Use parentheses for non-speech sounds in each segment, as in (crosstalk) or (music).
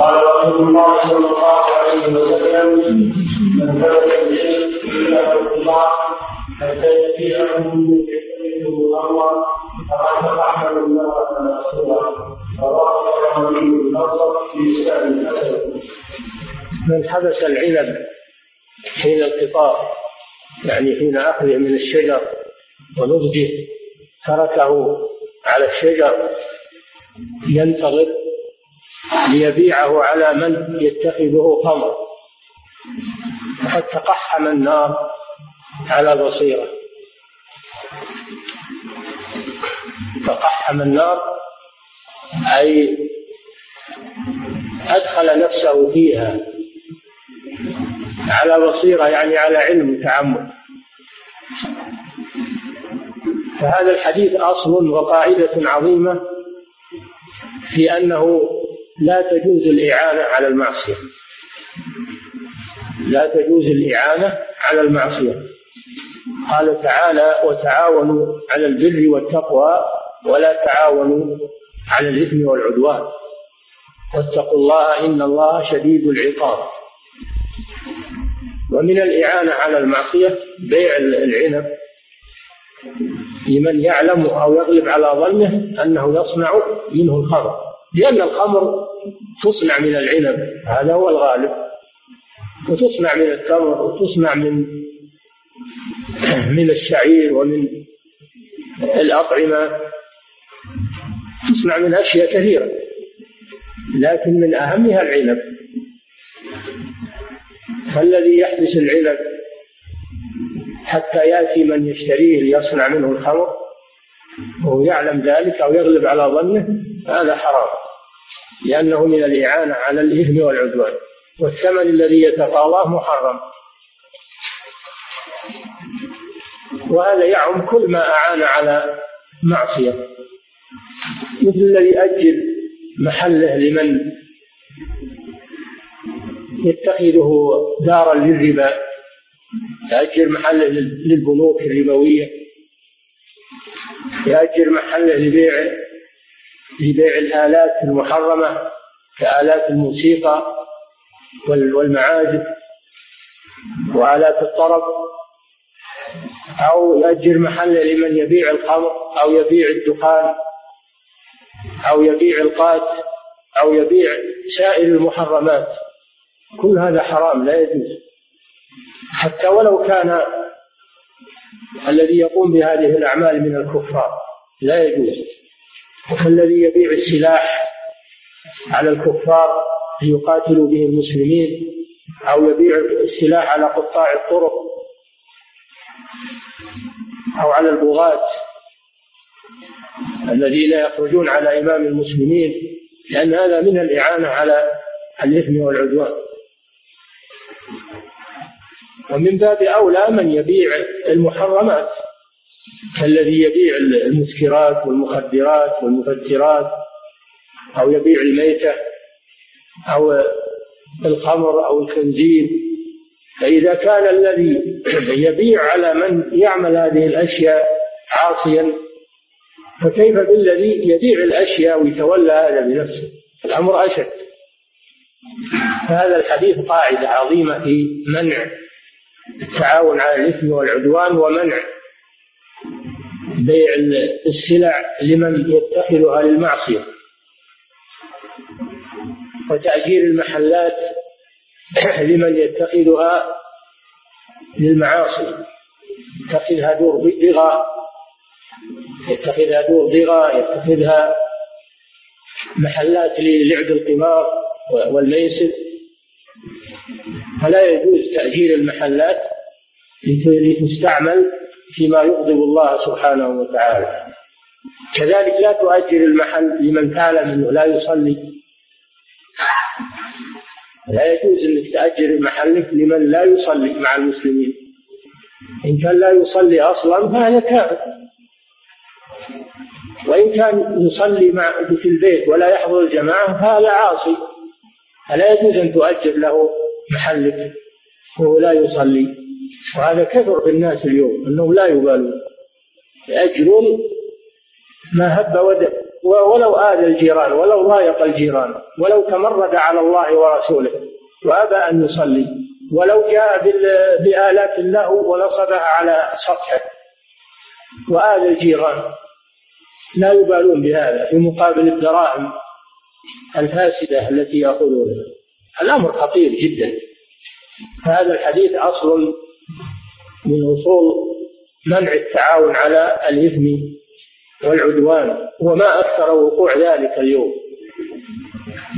قال رسول الله صلى الله عليه وسلم من درس العلم الا الله حتى في الحسن. من حبس العنب حين القطار يعني حين أخذه من الشجر ونضجه تركه على الشجر ينتظر ليبيعه على من يتخذه خمر. وقد تقحم النار على بصيرة. تقحم النار أي أدخل نفسه فيها. على بصيرة يعني على علم وتعمد فهذا الحديث أصل وقاعدة عظيمة في أنه لا تجوز الإعانة على المعصية. لا تجوز الإعانة على المعصية. قال تعالى وتعاونوا على البر والتقوى ولا تعاونوا على الإثم والعدوان. واتقوا الله إن الله شديد العقاب. ومن الإعانة على المعصية بيع العنب. لمن يعلم أو يغلب على ظنه أنه يصنع منه الخمر. لأن الخمر تصنع من العنب. هذا هو الغالب. وتصنع من التمر وتصنع من من الشعير ومن الأطعمة. تصنع من أشياء كثيرة لكن من أهمها العنب. فالذي يحبس العنب حتى يأتي من يشتريه ليصنع منه الخمر؟ وهو يعلم ذلك أو يغلب على ظنه؟ هذا حرام. لأنه من الإعانة على الإثم والعدوان. والثمن الذي يتقاضاه محرم. وهذا يعم كل ما أعان على معصية. مثل الذي أجل محله لمن يتخذه دارا للربا. يأجر محله للبنوك الربوية. يأجر محله لبيع لبيع الآلات المحرمة كآلات الموسيقى والمعازف وآلات الطرب أو يأجر محله لمن يبيع الخمر أو يبيع الدخان أو يبيع القات أو يبيع سائر المحرمات. كل هذا حرام لا يجوز. حتى ولو كان الذي يقوم بهذه الأعمال من الكفار لا يجوز. والذي يبيع السلاح على الكفار ليقاتلوا به المسلمين أو يبيع السلاح على قطاع الطرق أو على البغاة الذين يخرجون على إمام المسلمين؟ لأن هذا من الإعانة على الإثم والعدوان. ومن باب أولى من يبيع المحرمات. الذي يبيع المسكرات والمخدرات والمفجرات أو يبيع الميتة أو الخمر أو الخنزير. فإذا كان الذي يبيع على من يعمل هذه الأشياء عاصيا فكيف بالذي يبيع الأشياء ويتولى هذا بنفسه؟ الأمر أشد. فهذا الحديث قاعدة عظيمة في منع التعاون على الإثم والعدوان ومنع بيع السلع لمن يتخذها للمعصية. وتأجير المحلات (clears throat) لمن يتخذها للمعاصي. يتخذها دور بغى يتخذها دور بغى يتخذها محلات للعب القمار والميسر. فلا يجوز تأجير المحلات لتستعمل فيما يغضب الله سبحانه وتعالى. كذلك لا تؤجر المحل لمن تعلم انه لا يصلي. لا يجوز أنك تأجر محلك لمن لا يصلي مع المسلمين. إن كان لا يصلي أصلا فهذا كافر. وإن كان يصلي مع في البيت ولا يحضر الجماعة فهذا عاصي. فلا يجوز أن تؤجر له محلك وهو لا يصلي. وهذا كثر في الناس اليوم إنهم لا يبالون. يأجرون ما هب ودب ولو آذى الجيران ولو ضايق الجيران ولو تمرد على الله ورسوله وأبى أن يصلي. ولو جاء بآلات اللهو ونصبها على سطحه. وآذى الجيران. لا يبالون بهذا في مقابل الدراهم الفاسدة التي يأخذونها. الأمر خطير جدا. فهذا الحديث أصل من أصول منع التعاون على الإثم والعدوان وما أكثر وقوع ذلك اليوم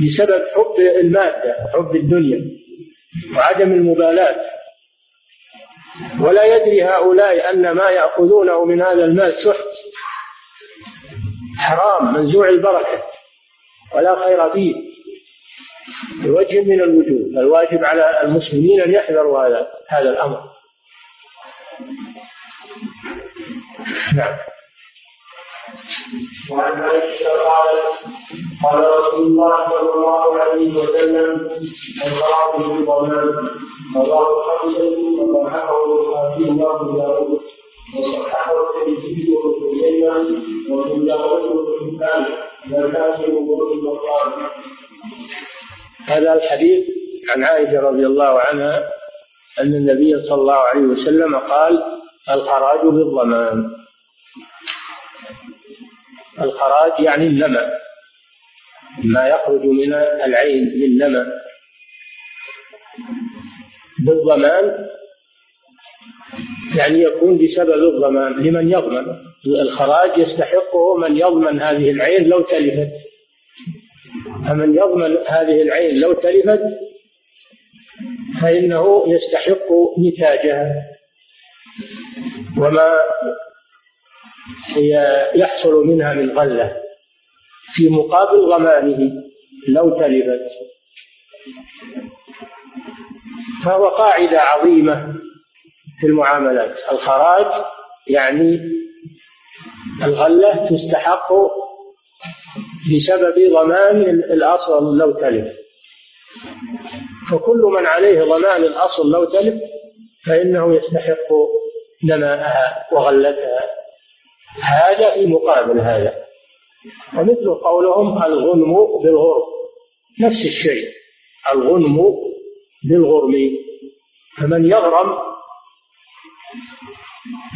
بسبب حب المادة حب الدنيا وعدم المبالاة. ولا يدري هؤلاء أن ما يأخذونه من هذا المال سحت. حرام منزوع البركة ولا خير فيه. بوجه من الوجوه الواجب على المسلمين أن يحذروا هذا هذا الأمر. نعم وعن عائشة قالت قال رسول الله صلى الله عليه وسلم الخاطب بالضمان رواه حمزة وضحكه البخاري وابو داود وصححه الترمذي وابن خزيمة وابن داود وابن حبان والحاكم وابن بطال هذا الحديث عن عائشة رضي الله عنها أن النبي صلى الله عليه وسلم قال الخراج بالضمان. الخراج يعني اللمع ما يخرج من العين للمع بالضمان يعني يكون بسبب الضمان لمن يضمن. الخراج يستحقه من يضمن هذه العين لو تلفت. فمن يضمن هذه العين لو تلفت فإنه يستحق نتاجها. وما يحصل منها من غلة في مقابل ضمانه لو تلفت فهو قاعدة عظيمة في المعاملات. الخراج يعني الغلة تستحق بسبب ضمان الأصل لو تلف. فكل من عليه ضمان الأصل لو تلف فإنه يستحق نماءها وغلتها. هذا في مقابل هذا. ومثل قولهم الغنم بالغرم نفس الشيء. الغنم بالغرم فمن يغرم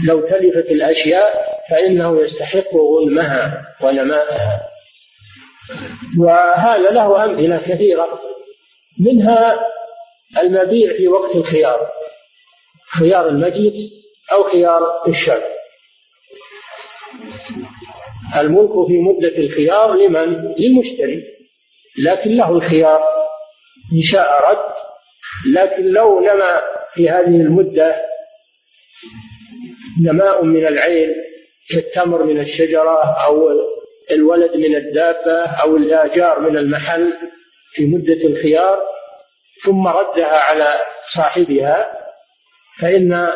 لو تلفت الأشياء فإنه يستحق غنمها ونماءها. وهذا له أمثلة كثيرة. منها المبيع في وقت الخيار. خيار المجلس أو خيار الشرع الملك في مدة الخيار لمن؟ للمشتري. لكن له الخيار. إن شاء رد. لكن لو نما في هذه المدة نماء من العين كالتمر من الشجرة أو الولد من الدابة أو الآجار من المحل في مدة الخيار ثم ردها على صاحبها فإن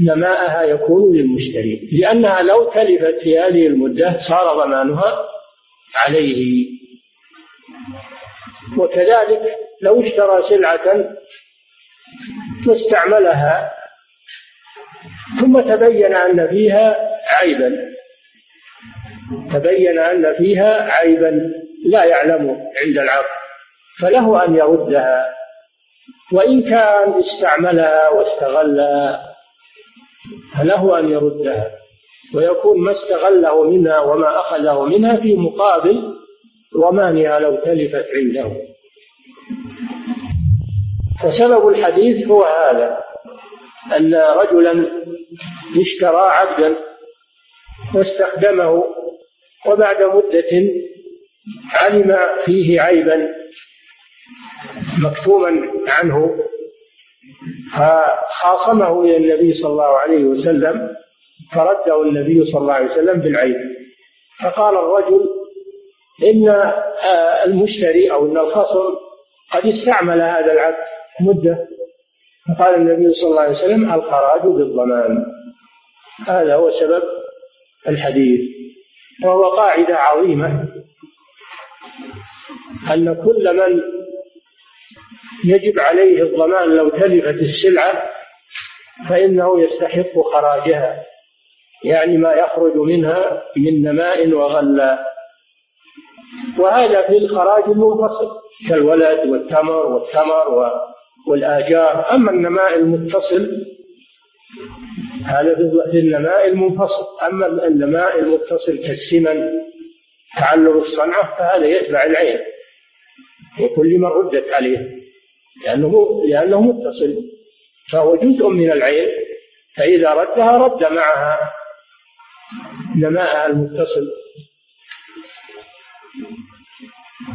نماءها يكون للمشتري. لأنها لو تلفت في هذه المدة صار ضمانها عليه. وكذلك لو اشترى سلعة واستعملها ثم تبين أن فيها عيبا. تبين أن فيها عيبا لا يعلمه عند العقد فله أن يردها. وإن كان استعملها واستغلها فله أن يردها ويكون ما استغله منها وما أخذه منها في مقابل ضمانها لو تلفت عنده. فسبب الحديث هو هذا أن رجلا اشترى عبدا واستخدمه وبعد مدة علم فيه عيبا مكتوما عنه. فخاصمه إلى النبي صلى الله عليه وسلم فرده النبي صلى الله عليه وسلم بالعيب فقال الرجل إن آه، المشتري أو إن الخصم قد استعمل هذا العبد. مدة. فقال النبي صلى الله عليه وسلم الخراج بالضمان. هذا هو سبب الحديث. وهو قاعدة عظيمة. أن كل من يجب عليه الضمان لو تلفت السلعة فإنه يستحق خراجها يعني ما يخرج منها من نماء وغلا. وهذا في الخراج المنفصل كالولد والتمر والثمر والآجار. أما النماء المتصل هذا في النماء المنفصل. أما النماء المتصل كالسمن تعلم الصنعة فهذا يتبع العين. وكل من ردت عليه. لأنه لأنه متصل. فهو جزء من العين فإذا ردها رد معها. نماءها المتصل.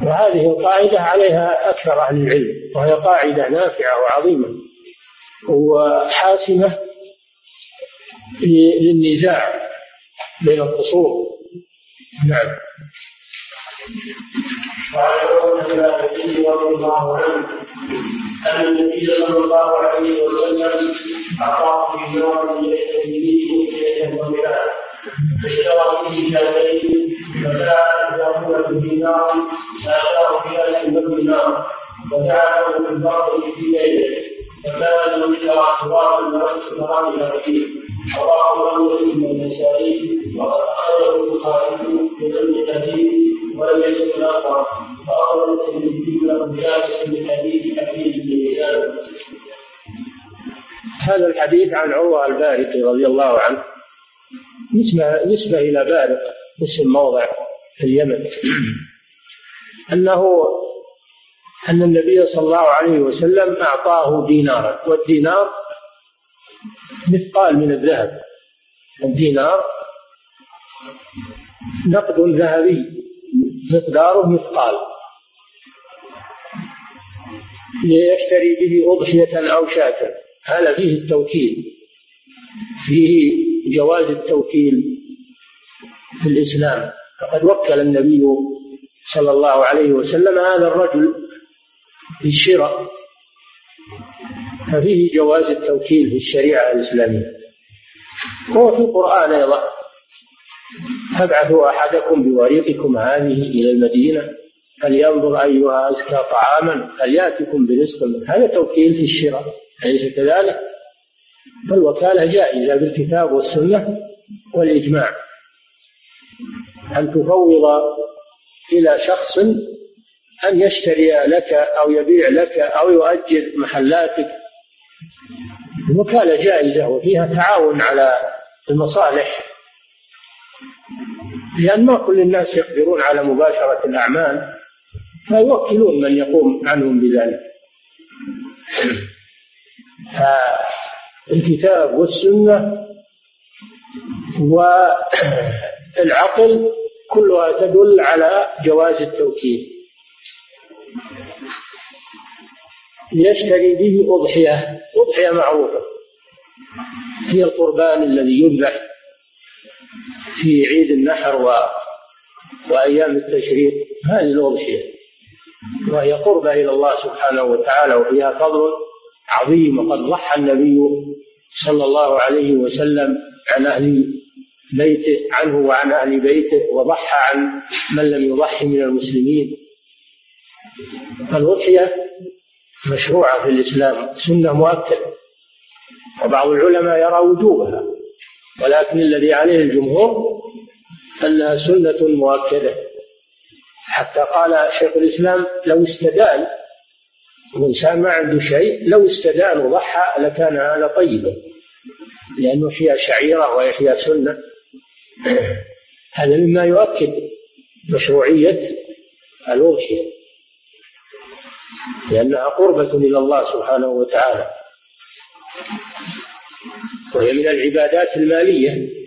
وهذه القاعدة عليها أكثر أهل العلم وهي قاعدة نافعة وعظيمة. وحاسمة للنزاع بين الخصوم نعم. النبي رضي الله عنه أن النبي صلى الله عليه وسلم اعطاه في يوم ليس به وكيله ومئات اشترى فيه شاتين فجاء يأكل في نار فأتاه في ألف نار وجعله في الباطل في ليله. فكان ذكر صراط النفس كرامها فيه الحديث عن عروة البارقي رضي الله عنه. نسبة, نسبة إلى بارق اسم موضع في اليمن. أنه أن النبي صلى الله عليه وسلم أعطاه دينارا والدينار مثقال من الذهب. الدينار نقد ذهبي مقداره مثقال. ليشتري به أضحية أو شاة. هذا فيه التوكيل فيه جواز التوكيل في الإسلام. فقد وكل النبي صلى الله عليه وسلم هذا الرجل بالشراء. ففيه جواز التوكيل في الشريعة الإسلامية. هو في القرآن أيضا. فابعثوا أحدكم بوريقكم هذه إلى المدينة فلينظر أيها أزكى طعاما فليأتكم برزق. هذا توكيل في الشراء. أليس كذلك؟ فالوكالة جائزة بالكتاب والسنة والإجماع. أن تفوض إلى شخص أن يشتري لك أو يبيع لك أو يؤجر محلاتك. الوكالة جائزة وفيها تعاون على المصالح. لأن ما كل الناس يقدرون على مباشرة الأعمال فيوكلون من يقوم عنهم بذلك. فالكتاب والسنة والعقل كلها تدل على جواز التوكيل يشتري به أضحية. أضحية معروفة. هي القربان الذي يذبح في عيد النحر و... وأيام التشريق. هذه الأضحية. وهي قربة إلى الله سبحانه وتعالى وفيها فضل عظيم. وقد ضحى النبي صلى الله عليه وسلم عن أهل بيته عنه وعن أهل بيته وضحى عن من لم يضحي من المسلمين. فالأضحية مشروعة في الإسلام سنة مؤكدة. وبعض العلماء يرى وجوبها ولكن الذي عليه الجمهور أنها سنة مؤكدة. حتى قال شيخ الإسلام لو استدان الإنسان ما عنده شيء لو استدان وضحى لكان هذا طيبا. لأنه فيها شعيرة وهي سنة. هذا مما يؤكد مشروعية الأضحية لأنها قربة إلى الله سبحانه وتعالى. وهي من العبادات المالية.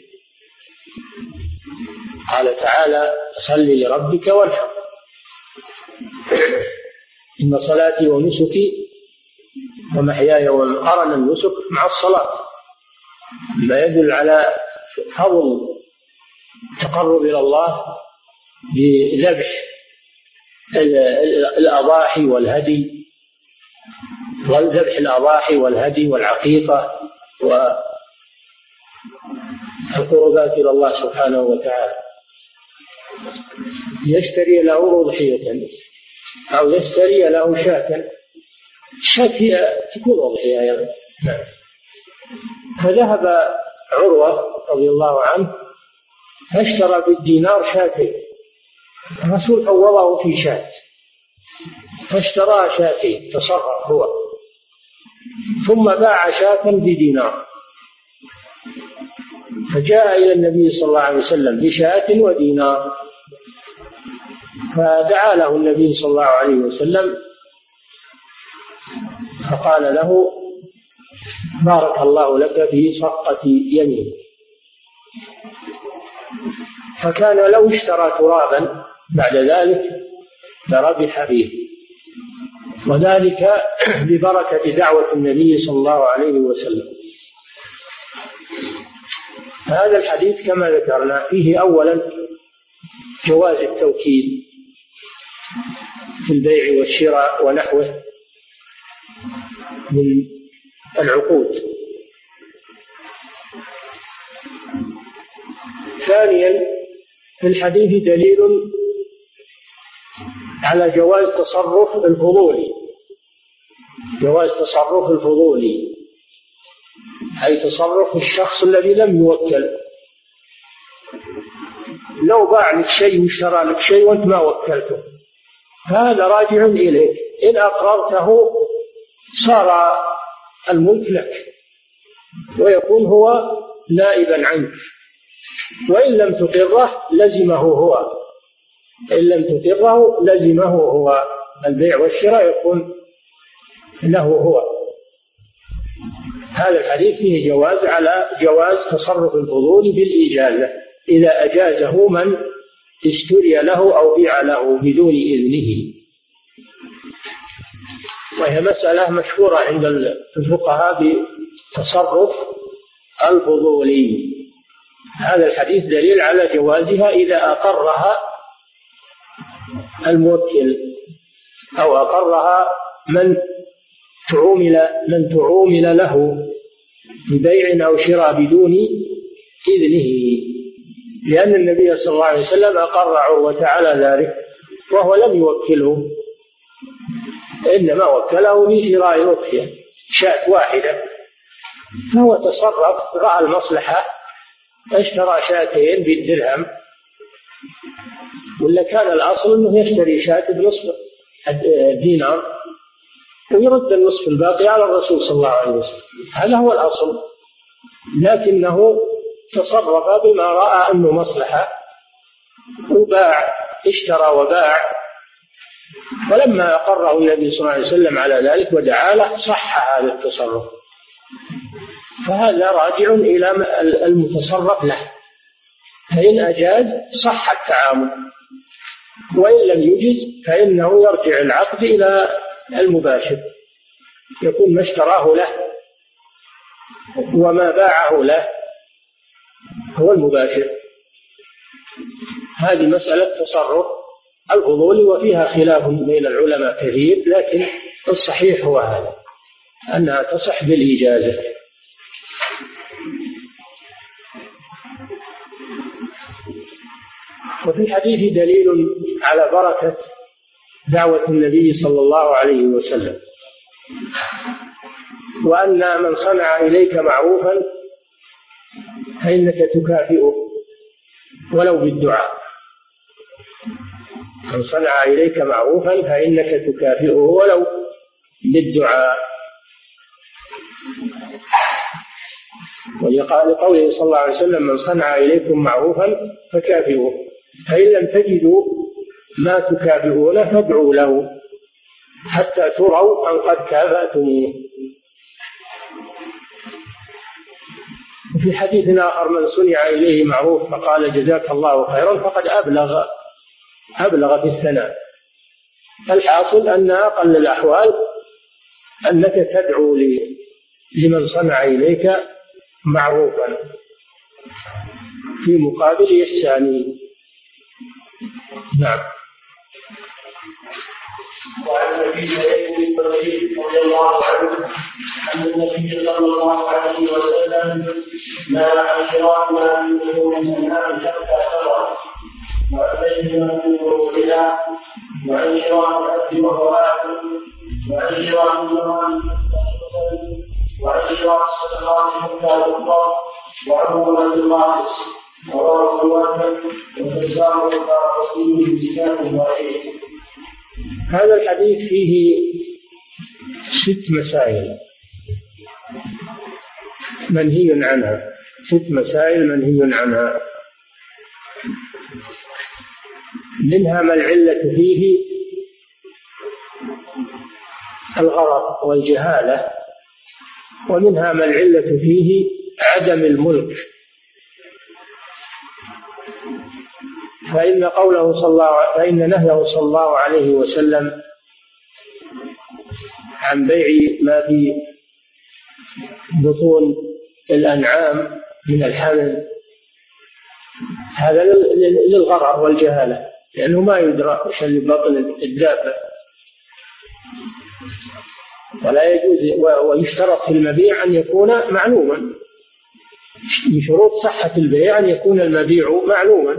قال تعالى صل لربك وانحر إن صلاتي ونسكي ومحياي ومقرن النسك مع الصلاة. ما يدل على فضل التقرب إلى الله بذبح الأضاحي والهدي وذبح الأضاحي والهدي والعقيقة والقربات إلى الله سبحانه وتعالى. يشتري له أضحية. أو يشتري له شاة. الشاة هي تكون أضحية أيضا فذهب عروة رضي الله عنه فاشترى بالدينار شاتين الرسول فوضه في شاة. فاشترى شاتين تصرف هو. ثم باع شاة بدينار. فجاء إلى النبي صلى الله عليه وسلم بشاة ودينار. فدعا له النبي صلى الله عليه وسلم فقال له بارك الله لك في صفقة يمين فكان لو اشترى ترابا بعد ذلك لربح فيه وذلك (clears throat) ببركة دعوة النبي صلى الله عليه وسلم. هذا الحديث كما ذكرنا فيه أولا جواز التوكيل في البيع والشراء ونحوه من العقود. ثانيا في الحديث دليل على جواز تصرف الفضولي جواز تصرف الفضولي أي تصرف الشخص الذي لم يوكل. لو باع لك شيء واشترى لك شيء وأنت ما وكلته. هذا راجع اليك إن أقررته صار الملك لك ويكون هو نائبا عنك. وإن لم تقره لزمه هو. إن لم تقره لزمه هو. البيع والشراء يكون له هو. هذا الحديث فيه جواز على جواز تصرف الفضول بالإجازة. إذا أجازه من اشتري له أو بيع له بدون إذنه. وهي مسألة مشهورة عند الفقهاء بتصرف الفضولي هذا الحديث دليل على جوازها إذا أقرها الموكل أو أقرها من تعومل من تعومل له ببيع أو شراء بدون إذنه. لأن النبي صلى الله عليه وسلم أقر عروة على ذلك وهو لم يوكله. إنما وكله في شراء أضحية شاة واحدة. فهو تصرف رأى المصلحة اشترى شاتين بالدرهم. ولا كان الأصل أنه يشتري شاة بنصف دينار ويرد النصف الباقي على الرسول صلى الله عليه وسلم. هذا هو الأصل. لكنه تصرف بما رأى أنه مصلحة. وباع اشترى وباع. ولما أقره النبي صلى الله عليه وسلم على ذلك ودعا له صح هذا التصرف. فهذا راجع إلى المتصرف له. فإن أجاز صح التعامل. وإن لم يجز فإنه يرجع العقد إلى المباشر. يكون ما اشتراه له وما باعه له. هو المباشر. هذه مسألة تصرف الفضول وفيها خلاف بين العلماء كثير لكن الصحيح هو هذا أنها تصح بالإجازة. وفي الحديث دليل على بركة دعوة النبي صلى الله عليه وسلم وأن من صنع إليك معروفا فإنك تكافئه ولو بالدعاء. من صنع إليك معروفا فإنك تكافئه ولو بالدعاء. ولقوله صلى الله عليه وسلم من صنع إليكم معروفا فكافئوه. فإن لم تجدوا ما تكافئونه فادعوا له حتى تروا أن قد كافأتموه. وفي حديث آخر من صنع إليه معروف فقال جزاك الله خيرا فقد أبلغ أبلغ في الثناء الحاصل أن أقل الأحوال أنك تدعو لمن صنع إليك معروفا في مقابل إحسانه نعم. وعن ابي سعيد بن رضي الله عنه ان النبي صلى الله عليه وسلم. نهى عن شراء ما من دخول الانعام حتى شرع وعن من ورودها وعن شراء العبد وهو وعن شراء النهار وعن شراء الصدقات حتى تقضى وعموما الخامس رواه الواحد وتزار رسول الاسلام الحديث فيه ست مسائل. منهي عنها. ست مسائل منهي عنها. منها ما العلة فيه الغرض والجهالة ومنها ما العلة فيه عدم الملك. فإن قوله صلى الله فإن نهيه صلى الله عليه وسلم عن بيع ما في بطون الأنعام من الحمل هذا للغرر والجهالة لأنه ما يدرى وش اللي بطن الدابة. ولا يجوز ويشترط في المبيع أن يكون معلوما من شروط صحة البيع أن يكون المبيع معلوما.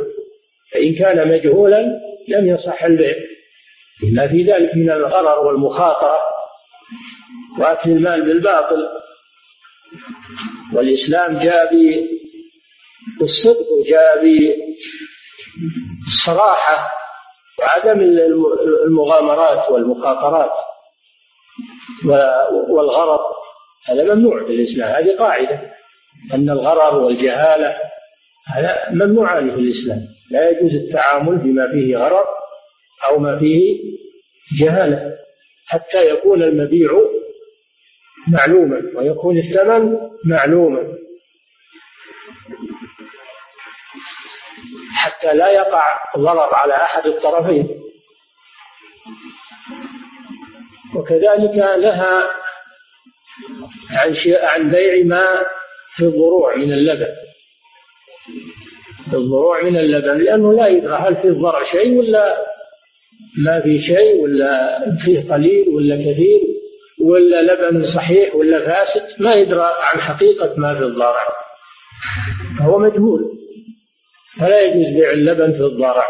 فإن كان مجهولا لم يصح البيع. لما في ذلك من الغرر والمخاطرة وأكل المال بالباطل. والإسلام جاء بالصدق وجاء بالصراحة وعدم المغامرات والمخاطرات والغرض هذا ممنوع في الإسلام هذه قاعدة. أن الغرر والجهالة هذا ممنوعان في الإسلام. لا يجوز التعامل بما فيه غرر أو ما فيه جهالة حتى يكون المبيع معلوما ويكون الثمن معلوما. حتى لا يقع ضرر على أحد الطرفين. وكذلك نهى عن عن بيع ما في الضروع من اللبن. الضروع من اللبن لأنه لا يدرى هل في الضرع شيء ولا ما في شيء ولا فيه قليل ولا كثير ولا لبن صحيح ولا فاسد ما يدرى عن حقيقة ما في الضرع. فهو مجهول. فلا يجوز بيع اللبن في الضرع.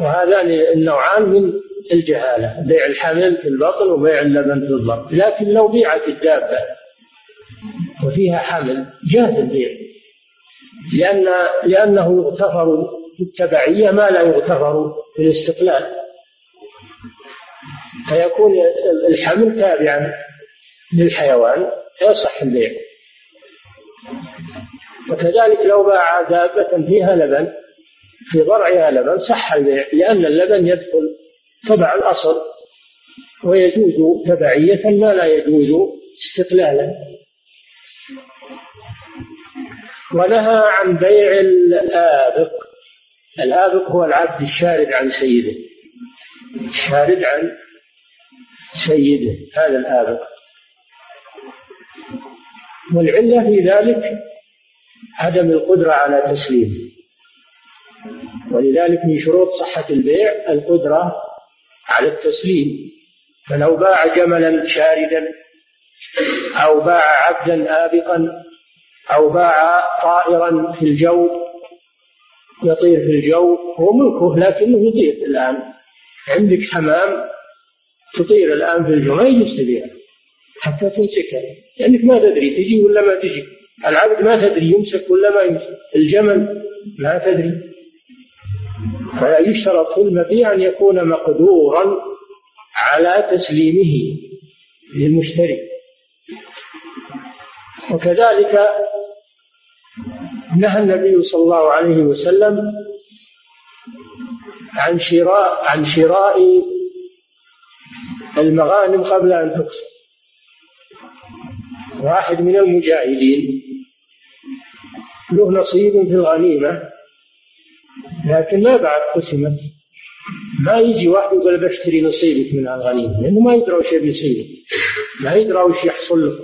وهذان النوعان من الجهالة بيع الحمل في البطن وبيع اللبن في الضرع. لكن لو بيعت الدابة وفيها حمل جاز البيع. لأن لأنه يغتفر في التبعية ما لا يغتفر في الاستقلال. فيكون الحمل تابعا للحيوان فيصح البيع. وكذلك لو باع دابة فيها لبن في ضرعها لبن صح البيع لأن اللبن يدخل تبع الأصل ويجوز تبعية ما لا يجوز استقلالا. ونهى عن بيع الآبق. الآبق هو العبد الشارد عن سيده. الشارد عن سيده هذا الآبق. والعلة في ذلك عدم القدرة على تسليمه ولذلك من شروط صحة البيع القدرة على التسليم. فلو باع جملا شاردا أو باع عبدا آبقا أو باع طائرا في الجو يطير في الجو هو ملكه لكنه يطير الآن. عندك حمام تطير الآن في الجو ما يجوز تبيعه حتى تمسكها لأنك ما تدري تجي ولا ما تجي؟ العبد ما تدري يمسك ولا ما يمسك. الجمل ما تدري. فلا يشترط في المبيع أن يكون مقدورا على تسليمه للمشتري. وكذلك نهى النبي صلى الله عليه وسلم عن شراء عن شراء المغانم قبل أن تقسم واحد من المجاهدين له نصيب في الغنيمة لكن ما بعد قسمت. ما يجي واحد يقول بشتري نصيبك من الغنيمة لأنه ما يدرى وش بيصير ما يدرى وش يحصل له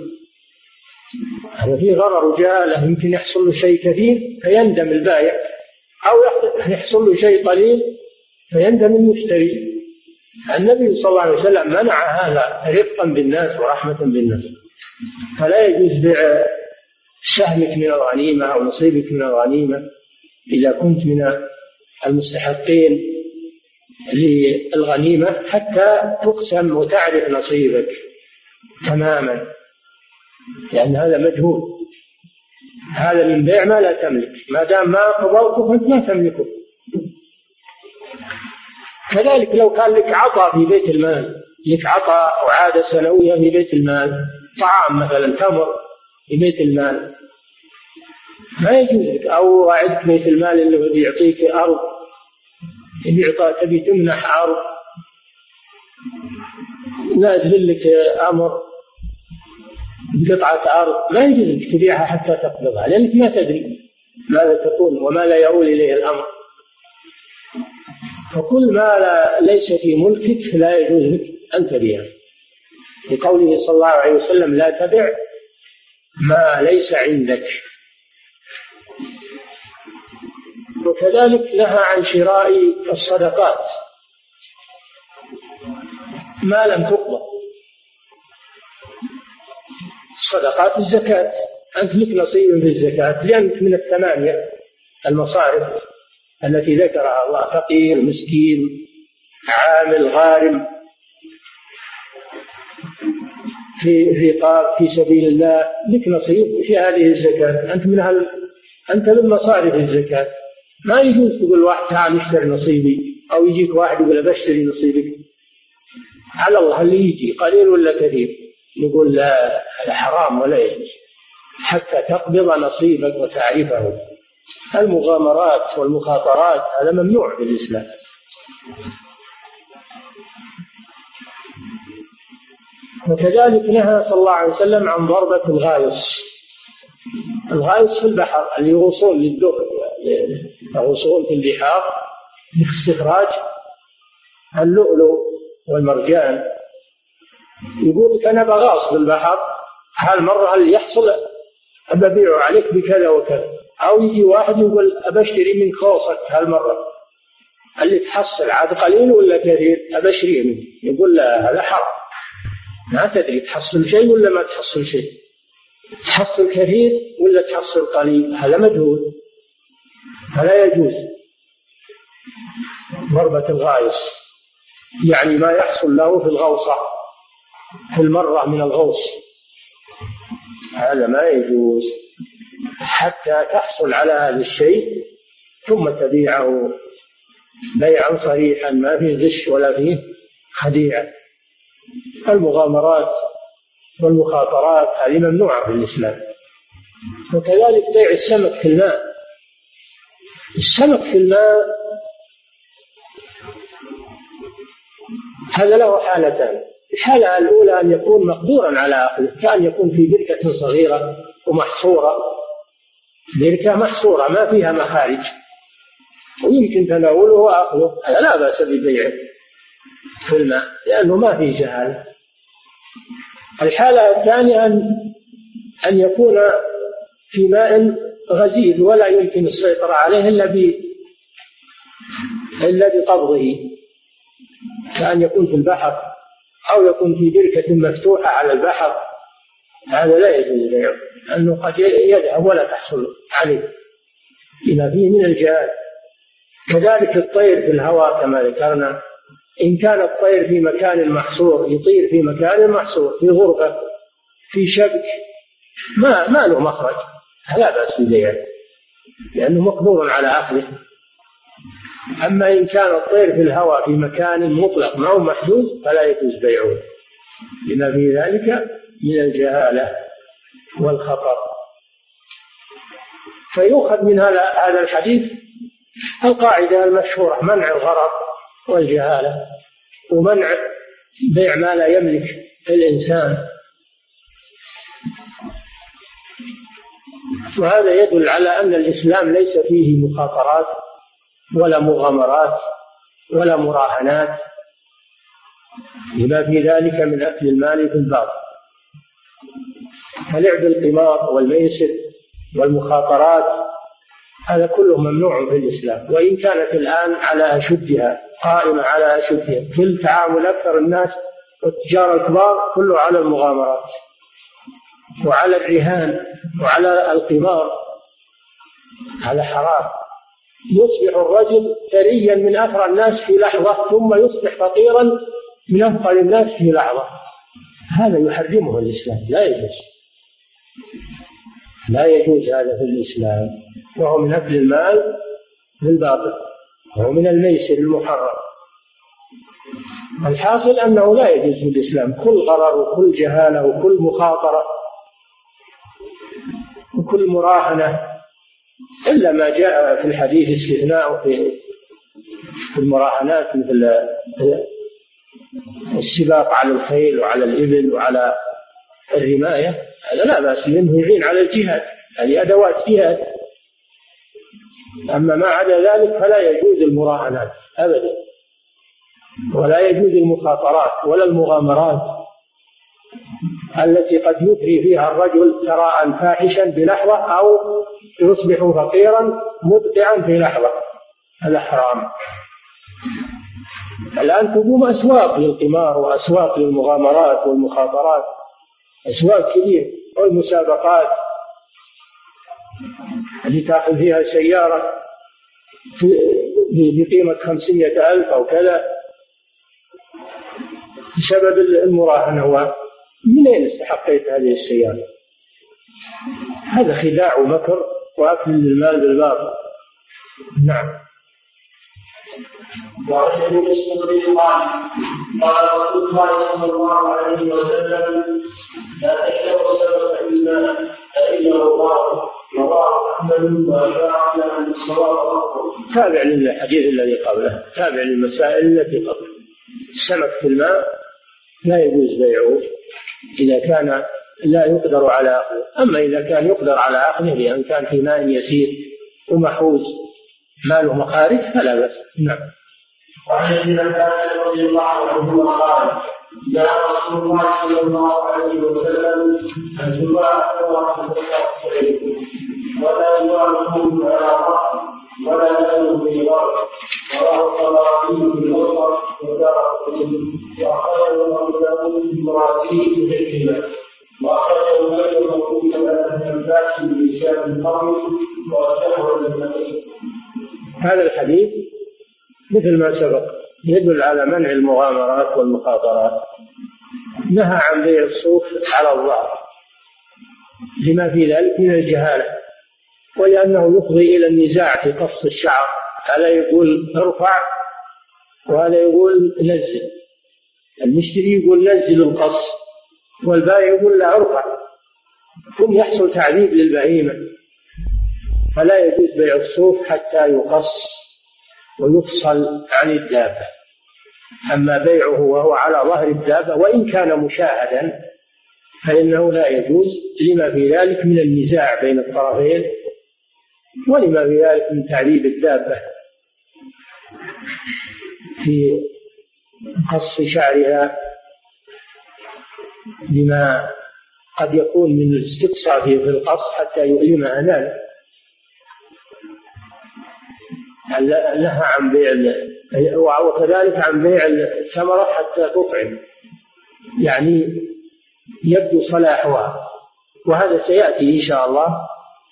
هذا في غرر وجهالة يمكن يحصل له شيء كثير فيندم البائع أو يحصل له شيء قليل فيندم المشتري. النبي صلى الله عليه وسلم منع هذا رفقا بالناس ورحمة بالناس. فلا يجوز بيع سهمك من الغنيمة أو نصيبك من الغنيمة إذا كنت من المستحقين للغنيمة حتى تقسم وتعرف نصيبك تماما. لأن هذا مجهول. هذا من بيع ما لا تملك. ما دام ما قضوته فأنت ما تملكه. كذلك لو كان لك عطاء في بيت المال لك عطاء أو عادة سنوية في بيت المال طعام مثلا تمر في بيت المال. ما يجوز لك. أو وعدت بيت المال اللي بيعطيك أرض. يبي تبي تمنح أرض. نازل لك أمر. بقطعة أرض ما يجوز تبيعها حتى تقبضها لأنك ما تدري ماذا تكون وما لا يؤول إليه الأمر. فكل ما لا ليس في ملكك فلا يجوز لك أن تبيعه. لقوله صلى الله عليه وسلم لا تبع ما ليس عندك. وكذلك نهى عن شراء الصدقات. ما لم تقبض. صدقات الزكاة. أنت لك نصيب في الزكاة. لأنك من الثمانية المصارف التي ذكرها الله فقير مسكين عامل غارم في في في سبيل الله لك نصيب في هذه الزكاة. أنت من هل أنت من مصارف الزكاة. ما يجوز تقول واحد تعال اشتري نصيبي أو يجيك واحد يقول بشتري نصيبك. على الله اللي يجي قليل ولا كثير. يقول لا هذا حرام ولا يجوز. حتى تقبض نصيبك وتعرفه. المغامرات والمخاطرات هذا ممنوع في الإسلام. وكذلك نهى صلى الله عليه وسلم عن ضربة الغايص. الغايص في البحر اللي يغوصون للدخل يغوصون في البحار لاستخراج اللؤلؤ والمرجان. يقول لك أنا بغاص في البحر هالمره هل يحصل؟ أبيعه عليك بكذا وكذا. أو يجي واحد يقول أبشتري من خوصك هالمرة اللي تحصل عاد قليل ولا كثير؟ أبشريه منه. يقول لا هذا حرام. ما تدري تحصل شيء ولا ما تحصل شيء. تحصل كثير ولا تحصل قليل؟ هذا مجهول. فلا يجوز. ضربة الغايص. يعني ما يحصل له في الغوصة. في المرة من الغوص. هذا ما يجوز. حتى تحصل على هذا الشيء ثم تبيعه. بيعا صريحا ما فيه غش ولا فيه خديعة المغامرات والمخاطرات هذه ممنوعة في الإسلام. وكذلك بيع السمك في الماء. السمك في الماء هذا له حالتان. الحالة الأولى أن يكون مقدورا على أخذه كأن يكون في بركة صغيرة ومحصورة؟ بركة محصورة ما فيها مخارج. ويمكن تناوله وأخذه. هذا لا بأس ببيعه في الماء لأنه ما فيه جهالة الحالة الثانية أن أن يكون في ماء غزير ولا يمكن السيطرة عليه إلا ب إلا بقبضه. كأن يكون في البحر. أو يكون في بركة مفتوحة على البحر هذا لا يجوز بيعه لأنه قد يذهب ولا تحصل عليه. لما فيه من الجهاد كذلك الطير في الهواء كما ذكرنا إن كان الطير في مكان محصور يطير في مكان محصور في غرفة في شبك ما ما له مخرج لا بأس ببيعه لأنه مقدور على أخذه أما إن كان الطير في الهواء في مكان مطلق ما هو محدود فلا يجوز بيعه. لما في ذلك من الجهالة والخطر. فيؤخذ من هذا هذا الحديث القاعدة المشهورة منع الغرر والجهالة ومنع بيع ما لا يملك الإنسان. وهذا يدل على أن الإسلام ليس فيه مخاطرات ولا مغامرات ولا مراهنات. لما في ذلك من أكل المال في الباطل. فلعب القمار والميسر والمخاطرات هذا كله ممنوع في الإسلام. وإن كانت الآن على أشدها قائمة على أشدها كل تعامل أكثر الناس والتجار الكبار كله على المغامرات وعلى الرهان وعلى القمار هذا حرام. يصبح الرجل ثريا من أثرى الناس في لحظة ثم يصبح فقيرا من أفقر الناس في لحظة. هذا يحرمه الإسلام. لا يجوز. لا يجوز هذا في الإسلام. وهو من أكل المال بالباطل وهو من الميسر المحرم. الحاصل أنه لا يجوز في الإسلام. كل غرر وكل جهالة وكل مخاطرة وكل مراهنة. إلا ما جاء في الحديث استثناء في المراهنات مثل السباق على الخيل وعلى الإبل وعلى الرماية هذا لا بأس منه يعين على الجهاد هذه أدوات جهاد. أما ما عدا ذلك فلا يجوز المراهنات أبدا ولا يجوز المخاطرات ولا المغامرات التي قد يثري فيها الرجل ثراء فاحشا بلحظة أو يصبح فقيرا مبدعا في لحظة. هذا حرام الآن تقوم أسواق للقمار وأسواق للمغامرات والمخاطرات. أسواق كبيرة والمسابقات. اللي تأخذ فيها سيارة بقيمة خمسية ألف أو كذا. بسبب المراهنة من أين استحقيت هذه السيارة؟ هذا خداع ومكر. وأكل المال بالباطل. نعم. وعن ابي مسعود قال قال رسول الله صلى الله عليه وسلم لا تشربوا سبب الماء فانه الله. رواه أحمد وأشار إلى أن الصواب تابع للحديث الذي قبله تابع للمسائل التي قبله. السمك في الماء لا يجوز بيعه. إذا كان لا يقدر على أخذه أما إذا كان يقدر على أخذه لأن كان في ماء يسير ومحوز ماله مخارج فلا بأس. نعم. وعن ابن عباس رضي الله عنهما قال جاء رسول الله صلى الله عليه وسلم ان تباع ورحمه ولا يباعكم على ظهر ولا يدعو في ظهر رواه الطبراني في الوسط ودار وأخرجه أبو داود في مراسيل هذا الحديث مثل ما سبق يدل على منع المغامرات والمخاطرات. نهى عن بيع الصوف على الظهر لما في ذلك من الجهالة ولأنه يفضي إلى النزاع في قص الشعر. هذا يقول ارفع وهذا يقول نزل. المشتري يقول نزل القص. والبائع يقول لا ارفع ثم يحصل تعذيب للبهيمة. فلا يجوز بيع الصوف حتى يقص ويفصل عن الدابة. أما بيعه وهو على ظهر الدابة وإن كان مشاهدا فإنه لا يجوز لما في ذلك من النزاع بين الطرفين ولما في ذلك من تعذيب الدابة. في قص شعرها لما قد يكون من الاستقصاء في القص حتى يؤلمها ذلك نهى عن بيع وكذلك عن بيع الثمرة حتى تطعم. يعني يبدو صلاحها. وهذا سيأتي إن شاء الله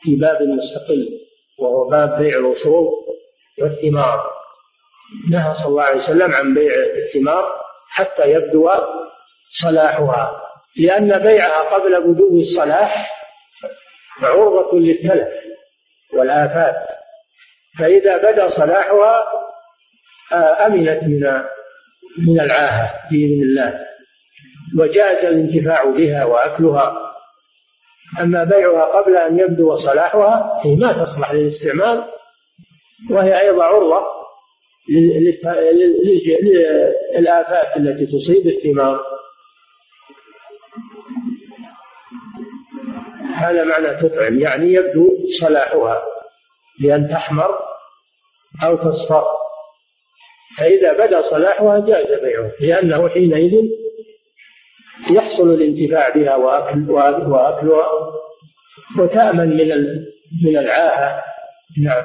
في باب مستقل وهو باب بيع الأصول والثمار. نهى صلى الله عليه وسلم عن بيع الثمار حتى يبدو صلاحها. لأن بيعها قبل بدو الصلاح عرضة للتلف والآفات. فإذا بدا صلاحها آه، أمنت من من العاهة بإذن الله وجاز الانتفاع بها وأكلها. أما بيعها قبل أن يبدو صلاحها هي ما تصلح للاستعمال وهي أيضا عرضة للآفات التي تصيب الثمار هذا معنى تطعم يعني يبدو صلاحها بأن تحمر أو تصفر. فإذا بدا صلاحها جاز بيعه لأنه حينئذ يحصل الانتفاع بها وأكل وأكلها وتأمن من من العاهة. نعم.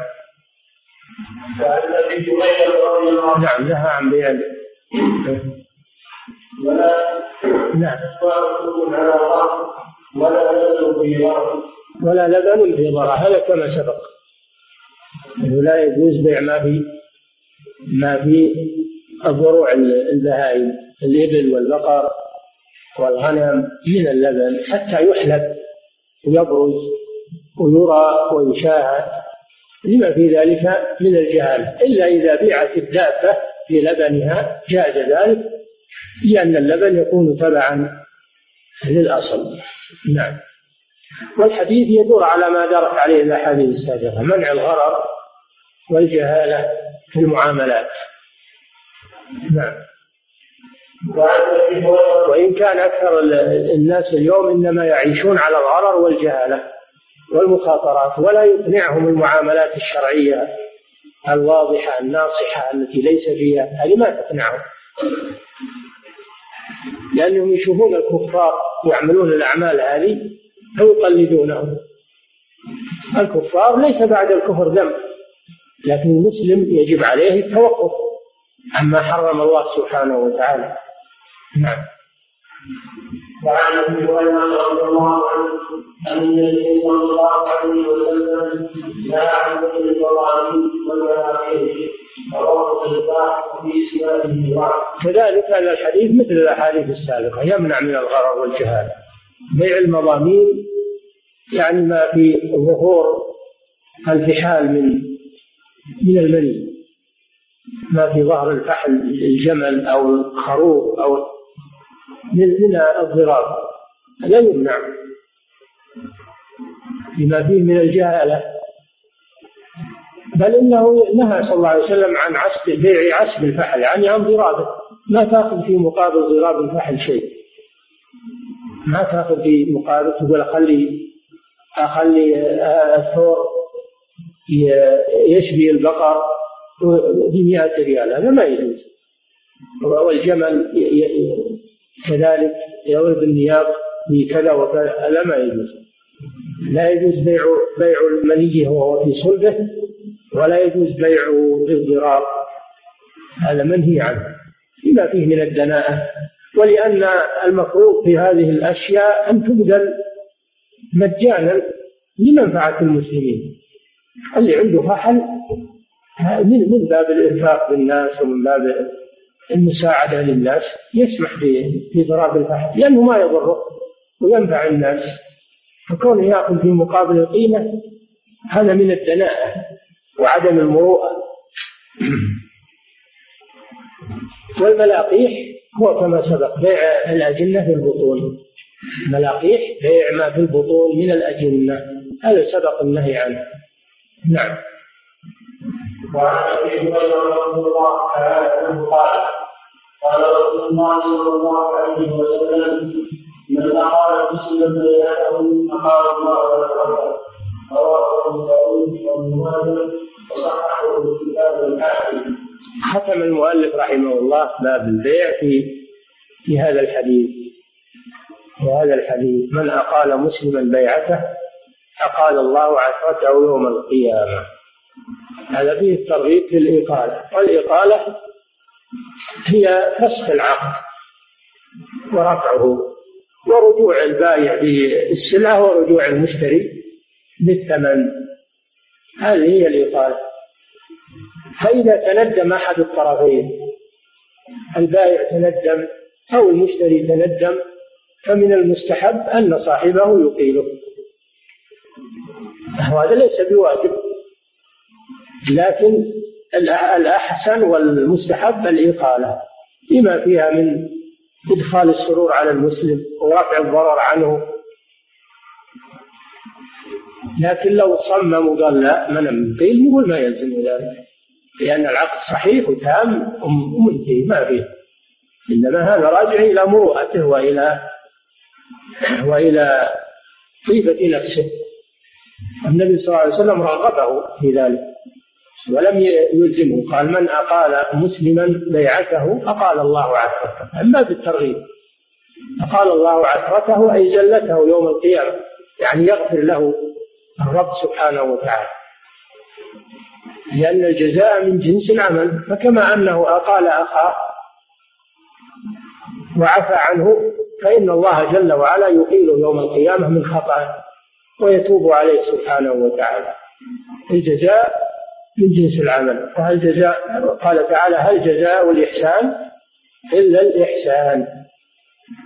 نعم نهى عن بيع نعم. ولا لبن في ضرر. ولا لبن في ضرر. هذا كما سبق. إنه لا يجوز بيع ما في ما في الضروع البهائم الإبل والبقر والغنم من اللبن حتى يحلب ويبرز ويرى ويشاهد. لما في ذلك من الجهالة إلا إذا بيعت الدابة في لبنها جاز ذلك لأن اللبن يكون تبعا للأصل. نعم. والحديث يدور على ما دارت عليه الأحاديث السابقة منع الغرر والجهالة في المعاملات. نعم. وإن كان أكثر الناس اليوم إنما يعيشون على الغرر والجهالة والمخاطرات ولا يقنعهم المعاملات الشرعية الواضحة الناصحة التي ليس فيها هذه ما تقنعهم. لأنهم يشوفون الكفار يعملون الأعمال هذه فيقلدونهم. الكفار ليس بعد الكفر ذنب لكن المسلم يجب عليه التوقف عما حرم الله سبحانه وتعالى. نعم. وعن ابي هريره رضي الله عنه أن النبي صلى الله عليه وسلم نهى عن ذكر الضرائب كذلك هذا الحديث مثل الأحاديث السابقة يمنع من الغرر والجهاله بيع المضامين يعني ما في ظهور الفحال من من المني ما في ظهر الفحل الجمل أو الخروف أو من من الضرار. لا يمنع. لما فيه من الجهالة. بل إنه نهى صلى الله عليه وسلم عن عسب بيع عسب الفحل يعني عن ضرابه ما تأخذ في مقابل ضراب الفحل شيء. ما تأخذ في مقابل تقول أخلي أخلي الثور يشبي البقر بمئة ريال هذا ما يجوز. والجمل كذلك يضرب النياق بكذا وكذا هذا ما يجوز. لا يجوز بيع بيع المني وهو في صلبه. ولا يجوز بيعه بالضرار هذا منهي عنه. بما فيه من الدناءة. ولأن المفروض في هذه الأشياء أن تبذل مجانا لمنفعة المسلمين. اللي عنده فحل من من باب الإنفاق بالناس ومن باب المساعدة للناس يسمح في ضراب الفحل لأنه ما يضره وينفع الناس. فكونه يأخذ في مقابل القيمة هذا من الدناءة. وعدم المروءة. والملاقيح هو كما سبق بيع الأجنة في البطون. ملاقيح بيع ما في البطون من الأجنة. هذا سبق النهي عنه. نعم. وعن أبي هريرة رضي الله تعالى عنه قال قال رسول الله صلى الله عليه وسلم من اقال مسلما بينه اقال الله له. ختم المؤلف رحمه الله باب البيع في في هذا الحديث. في هذا الحديث. من أقال مسلما بيعته أقال الله عثرته يوم القيامة. هذا فيه الترغيب في الإقالة. والإقالة هي فسخ العقد ورفعه ورجوع البائع بالسلعة ورجوع المشتري. بالثمن. هذه هي الإقالة فإذا تندم أحد الطرفين البائع تندم أو المشتري تندم فمن المستحب أن صاحبه يقيله. وهذا ليس بواجب. لكن الأحسن والمستحب الإقالة لما فيها من إدخال السرور على المسلم ورفع الضرر عنه لكن لو صمم وقال لا من قيل نقول ما يلزم ذلك. لأن العقد صحيح وتام ومنتهي ما فيه. إنما هذا راجع إلى مروءته وإلى وإلى طيبة نفسه. النبي صلى الله عليه وسلم رغبه في ذلك. ولم يلزمه. قال من أقال مسلما بيعته أقال الله عثرته. أما بالترغيب أقال الله عثرته أي زلته يوم القيامة. يعني يغفر له الرب سبحانه وتعالى. لأن الجزاء من جنس العمل فكما أنه أقال أخاه وعفى عنه فإن الله جل وعلا يقيل يوم القيامة من خطأه ويتوب عليه سبحانه وتعالى. الجزاء من جنس العمل. وهل جزاء قال تعالى هل جزاء الإحسان إلا الإحسان؟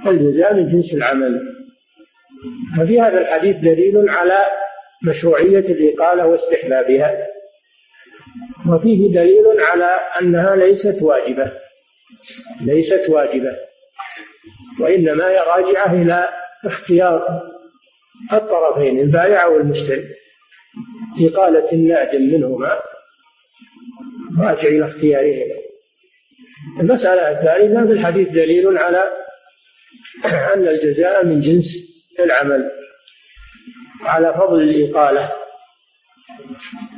الجزاء من جنس العمل؟ ففي هذا الحديث دليل على مشروعية الإقالة واستحبابها. وفيه دليل على أنها ليست واجبة. ليست واجبة. وإنما هي راجعة إلى اختيار الطرفين البائع والمشتري. إقالة النادم منهما راجع إلى اختيارهما. المسألة الثالثة في الحديث دليل على أن الجزاء من جنس العمل. على فضل الإقالة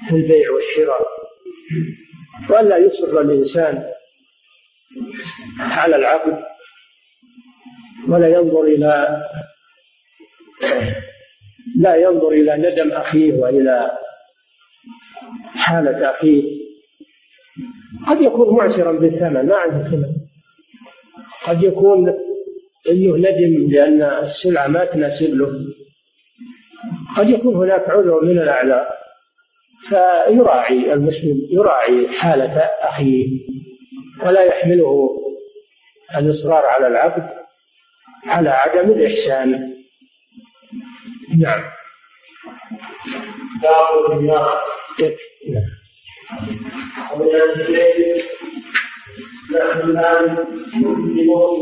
في البيع والشراء. وألا يصر الإنسان على العقد ولا ينظر إلى لا ينظر إلى ندم أخيه وإلى حالة أخيه. قد يكون معسرا بالثمن ما عنده ثمن. قد يكون إنه ندم لأن السلعة ما تناسب له. قد يكون هناك عذر من الاعذار فيراعي المسلم يراعي حالة أخيه ولا يحمله الإصرار على العبد على عدم الإحسان. نعم.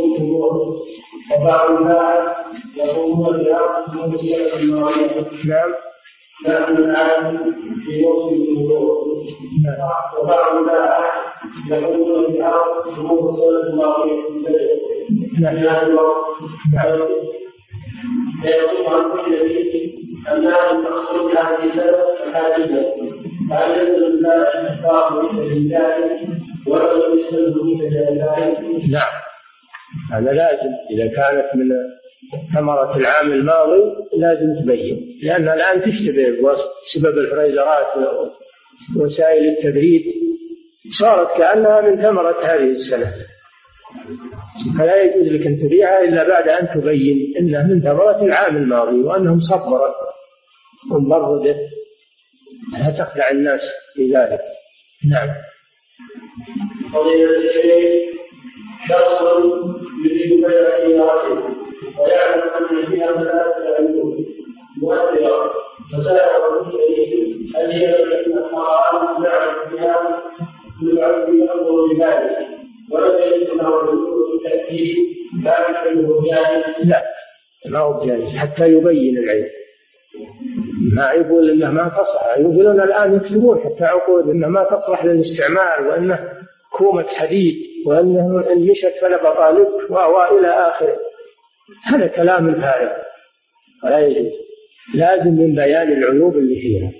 الجمهور وبعض الناس يقومون بأرض موسيقى المعروفة نعم نحن الآن في موسم الجمهور وبعض الناس يقومون بأرض موسيقى المعروفة نعم فيقول عن كل شيء أنها تخرج هذه سبب حاجة فهل ينزل الله إخبار بالله ولو يسلم بالله نعم. هذا لازم. إذا كانت من ثمرة العام الماضي لازم تبين لأنها الآن تشتبه بسبب الفريزرات ووسائل التبريد صارت كأنها من ثمرة هذه السنة. فلا يجوز لك أن تبيعها إلا بعد أن تبين أنها من ثمرة العام الماضي وأنهم صبرت ومبردت لا تخدع الناس في ذلك. نعم. فضيلة الشيخ شخص يريد ويعلم أن فيها فسأله الشيخ هل هي ينظر بذلك ولم له التأكيد لا لا ما هو جائز حتى يبين العيب ما يقول إنه ما يقولون الآن يكتبون حتى عقود إنه ما تصلح للاستعمال وإنه كومة حديد. وأنه ان مشت فلا بطالب والى آخره. هذا كلام فارغ ولا يجوز. لازم من بيان العيوب اللي فيها.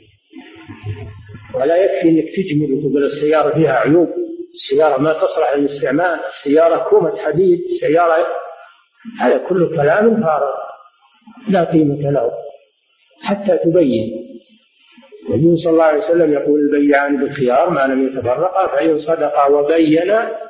ولا يكفي إنك تجمل وتقول السيارة فيها عيوب. السيارة ما تصلح للاستعمال. السيارة كومة حديد. سيارة هذا كله كلام فارغ. لا قيمة له. حتى تبين. النبي صلى الله عليه وسلم يقول البيعان بالخيار ما لم يتفرقا فإن صدقا وبينا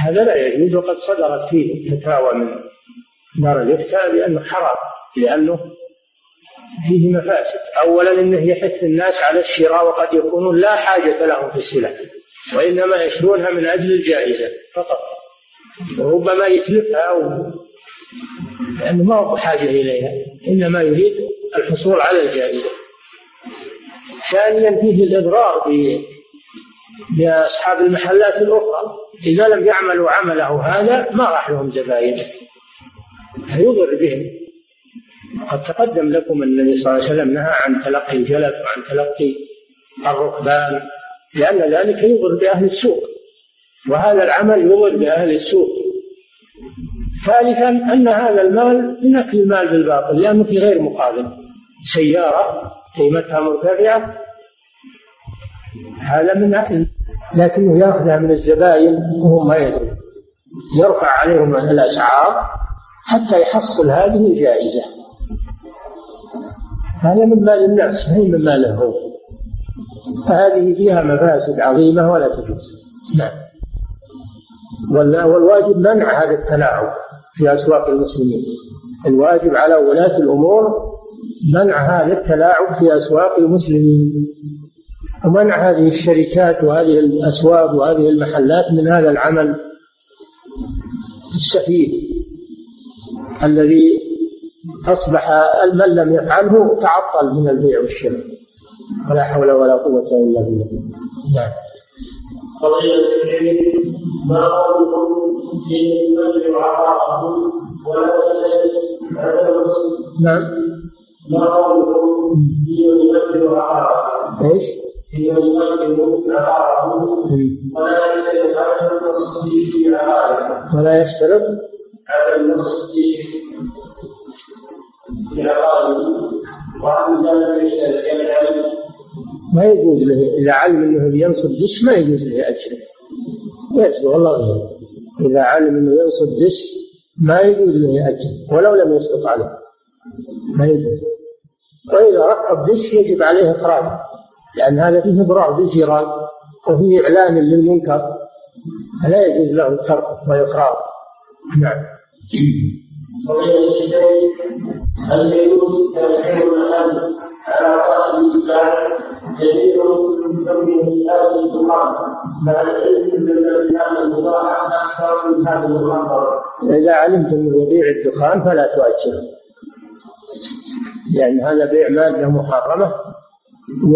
هذا لا يجوز وقد صدرت فيه فتاوى من دار الافتاء بانه حرام لأنه فيه مفاسد. اولا إنه يحث الناس على الشراء وقد يكونون لا حاجة لهم في السلع وإنما يشرونها من أجل الجائزة فقط. وربما يتلفها أو لأنه ما هو بحاجة إليها إنما يريد الحصول على الجائزة. ثانيا فيه الإضرار بأصحاب المحلات الأخرى إذا لم يعملوا عمله هذا ما راح لهم زباين فيضر بهم. قد تقدم لكم أن النبي صلى الله عليه وسلم نهى عن تلقي الجلب وعن تلقي الركبان لأن ذلك يضر بأهل السوق. وهذا العمل يضر بأهل السوق. ثالثا أن هذا المال من أكل المال بالباطل لأنه في غير مقابل. سيارة قيمتها مرتفعة هذا من أكل لكنه يأخذها من الزبائن وهم ما يدرون يرفع عليهم الأسعار حتى يحصل هذه الجائزة. هذا من مال الناس هي من ماله. هو فهذه فيها مفاسد عظيمة ولا تجوز. نعم. والواجب منع هذا التلاعب في أسواق المسلمين. الواجب على ولاة الأمور منع هذا التلاعب في أسواق المسلمين. ومنع هذه الشركات وهذه الأسواق وهذه المحلات من هذا العمل السفيه الذي أصبح من لم يفعله تعطل من البيع والشراء. ولا حول ولا قوة إلا بالله. نعم. ما قولكم في من ولا نعم. ما قولكم في من إيش؟ ولا يشترط. في عقاره ولا يشترط على النص ما يجوز له إذا علم أنه بينصب دش ما يجوز له أجره يجوز والله غيره إذا علم أنه ينصب دش ما يجوز له أجر ولو لم يسقط عليه. ما يجوز. وإذا ركب دش يجب عليه إخراجه لأن هذا فيه إضرار بالجيران وفيه إعلان للمنكر فلا يجوز له تركه وإقراره نعم. إذا علمت انه يبيع الدخان فلا تؤجره. لأن هذا بيع مادة محرمة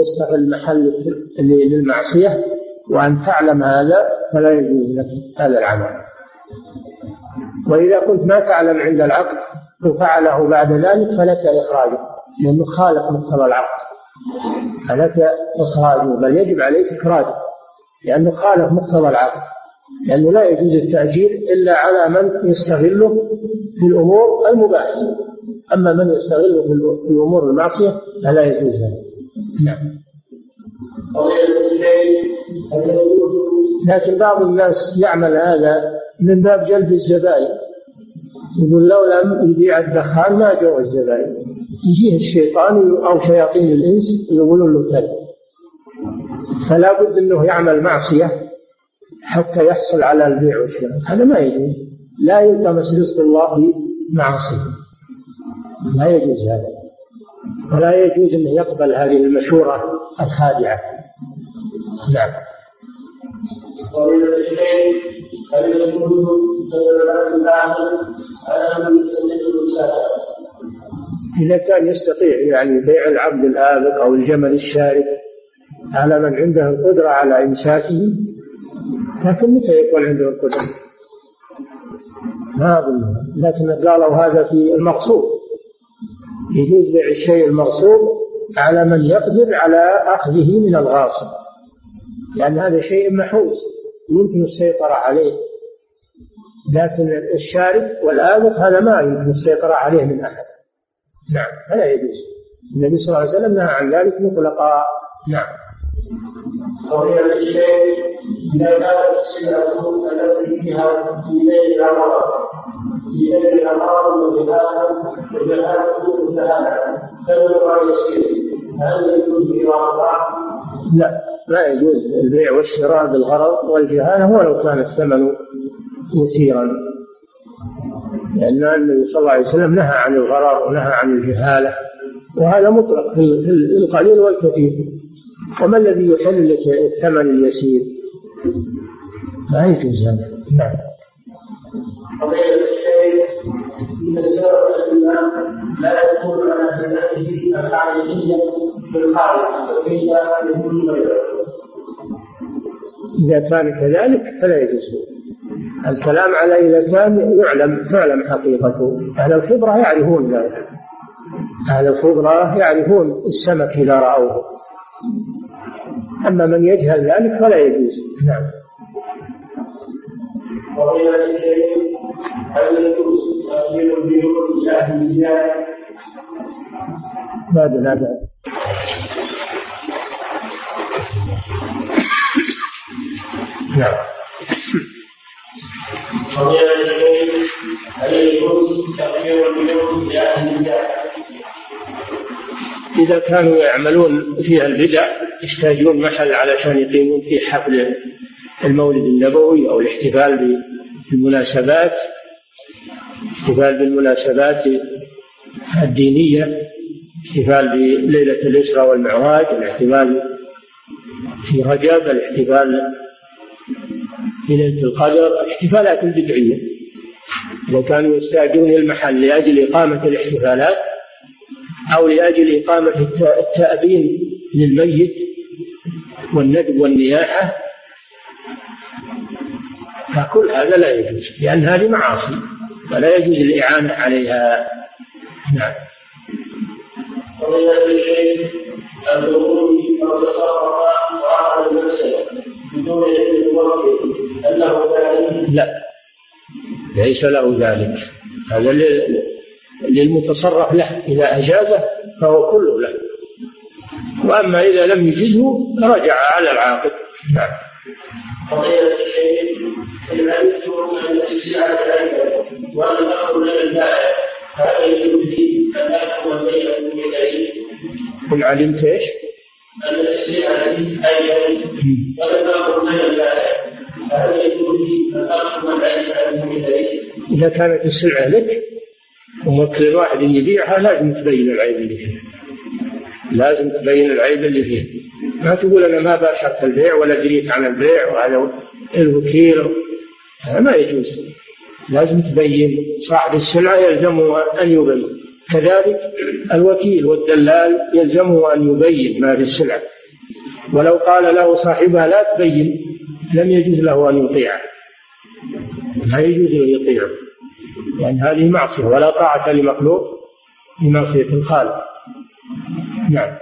يستغل محل للمعصية وأن تعلم هذا فلا يجوز لك هذا العمل. وإذا كنت ما تعلم عند العقد وفعله بعد ذلك فلك إخراجه لأنه خالف مقتضى العقد. فلك إخراجه بل يجب عليك إخراجه لأنه خالف مقتضى العقد لأنه لا يجوز التأجير إلا على من يستغله في الأمور المباحة أما من يستغله في أمور المعصية فلا يجوز هذا نعم. لكن بعض الناس يعمل هذا من باب جلب الزبائن يقول لو لم يبيع الدخان ما جو الزبائن يجيه الشيطان أو شياطين الإنس يقولون له كذا فلا بد أنه يعمل معصية حتى يحصل على البيع والشراء. هذا ما يجوز. لا يلتمس رزق الله بمعصية لا يجوز هذا. ولا يجوز أنه يقبل هذه المشورة الخادعة. نعم. إذا كان يستطيع يعني بيع العبد الآبق أو الجمل الشارد على من عنده القدرة على إمساكه لكن متى يكون عنده القدرة؟ ما أظن لكن قالوا هذا في المقصود. يجوز بيع الشيء المغصوب على من يقدر على أخذه من الغاصب. لأن هذا شيء محوز يمكن السيطرة عليه. لكن الشارد والآبق هذا ما يمكن السيطرة عليه من أحد. نعم فلا يجوز. النبي صلى الله عليه وسلم نهى عن ذلك مطلقا. نعم. وهي الشيء إذا كانت السلعة التي فيها لا لا يجوز البيع والشراء بالغرض والجهالة ولو كان الثمن يسيرا. لأن النبي صلى الله عليه وسلم نهى عن الغرر ونهى عن الجهالة وهذا مطلق في القليل والكثير. وما الذي يحل لك الثمن اليسير؟ ما يجوز هذا. نعم. قضية الشيء من السبب لا يكون على سمعته الخارجية بالخارج فكيف يكون غيره إذا كان كذلك فلا يجوز. الكلام على إذا كان يعلم تعلم حقيقته. أهل الخبرة يعرفون ذلك أهل الخبرة يعرفون السمك إذا رأوه. أما من يجهل ذلك فلا يجوز. نعم. ومن الشيء الزيادة ما هذا نعم. يجوز تغيير إذا كانوا يعملون فيها البدع يحتاجون محل علشان يقيمون فيه حفل المولد النبوي أو الاحتفال بالمناسبات احتفال بالمناسبات الدينية احتفال بليلة الإسراء والمعراج الاحتفال في رجب الاحتفال بليلة القدر الاحتفالات البدعية إذا كانوا يستأجرون المحل لأجل إقامة الاحتفالات أو لأجل إقامة التأبين للميت والندب والنياحة فكل هذا لا يجوز لأن هذه معاصي ولا يجوز الإعانة عليها. نعم. لا ليس له ذلك. هذا للمتصرف له إذا أجازه فهو كله له. وأما إذا لم يجزه رجع على العاقل. نعم. إن علمتم أن السلعة عندكم وأن أخذ البائع هذا يجوز أن أحكم بينكم إليه قل علمت إيش؟ أن السلعة أيضا أخذ من البائع هذا يجوز أن أحكم بينكم إليه إذا كانت السلعة لك وموكل واحد يبيعها لازم تبين العيب اللي فيها لازم تبين العيب اللي فيها ما تقول أنا ما باشرت البيع ولا دريت عن البيع وهذا الوكيل هذا ما يجوز. لازم تبين صاحب السلعة يلزمه أن يبين. كذلك الوكيل والدلال يلزمه أن يبين ما في السلعة. ولو قال له صاحبها لا تبين لم يجوز له أن يطيعه. ما يجوز له يطيعه. يعني هذه معصية ولا طاعة لمخلوق في معصية الخالق. نعم.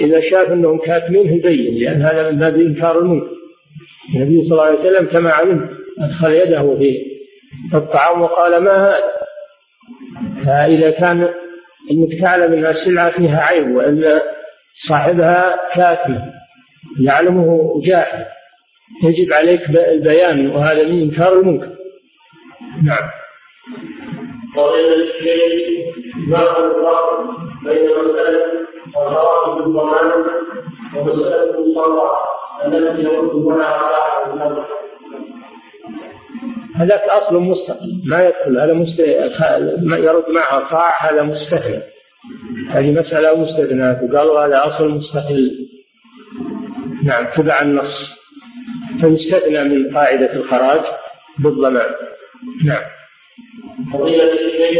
إذا شاف أنهم كاتمين يبين لأن هذا من باب إنكار المنكر. النبي صلى الله عليه وسلم كما علمت أدخل يده في الطعام وقال ما هذا؟ فإذا كان المتكالة من السلعة فيها عيب وأن صاحبها كاتم يعلمه جاحد يجب عليك البيان وهذا من إنكار المنكر. نعم. وبين الشيء ما بين مسألة هذاك أصل مستقل. ما يدخل هذا مست... يرد معها صاع هذا مستثنى هذه مسألة مستثناة وقالوا هذا أصل مستقل. نعم تبع النص. فيستثنى من قاعدة الخراج بالضمان. نعم. فضيلة الشيخ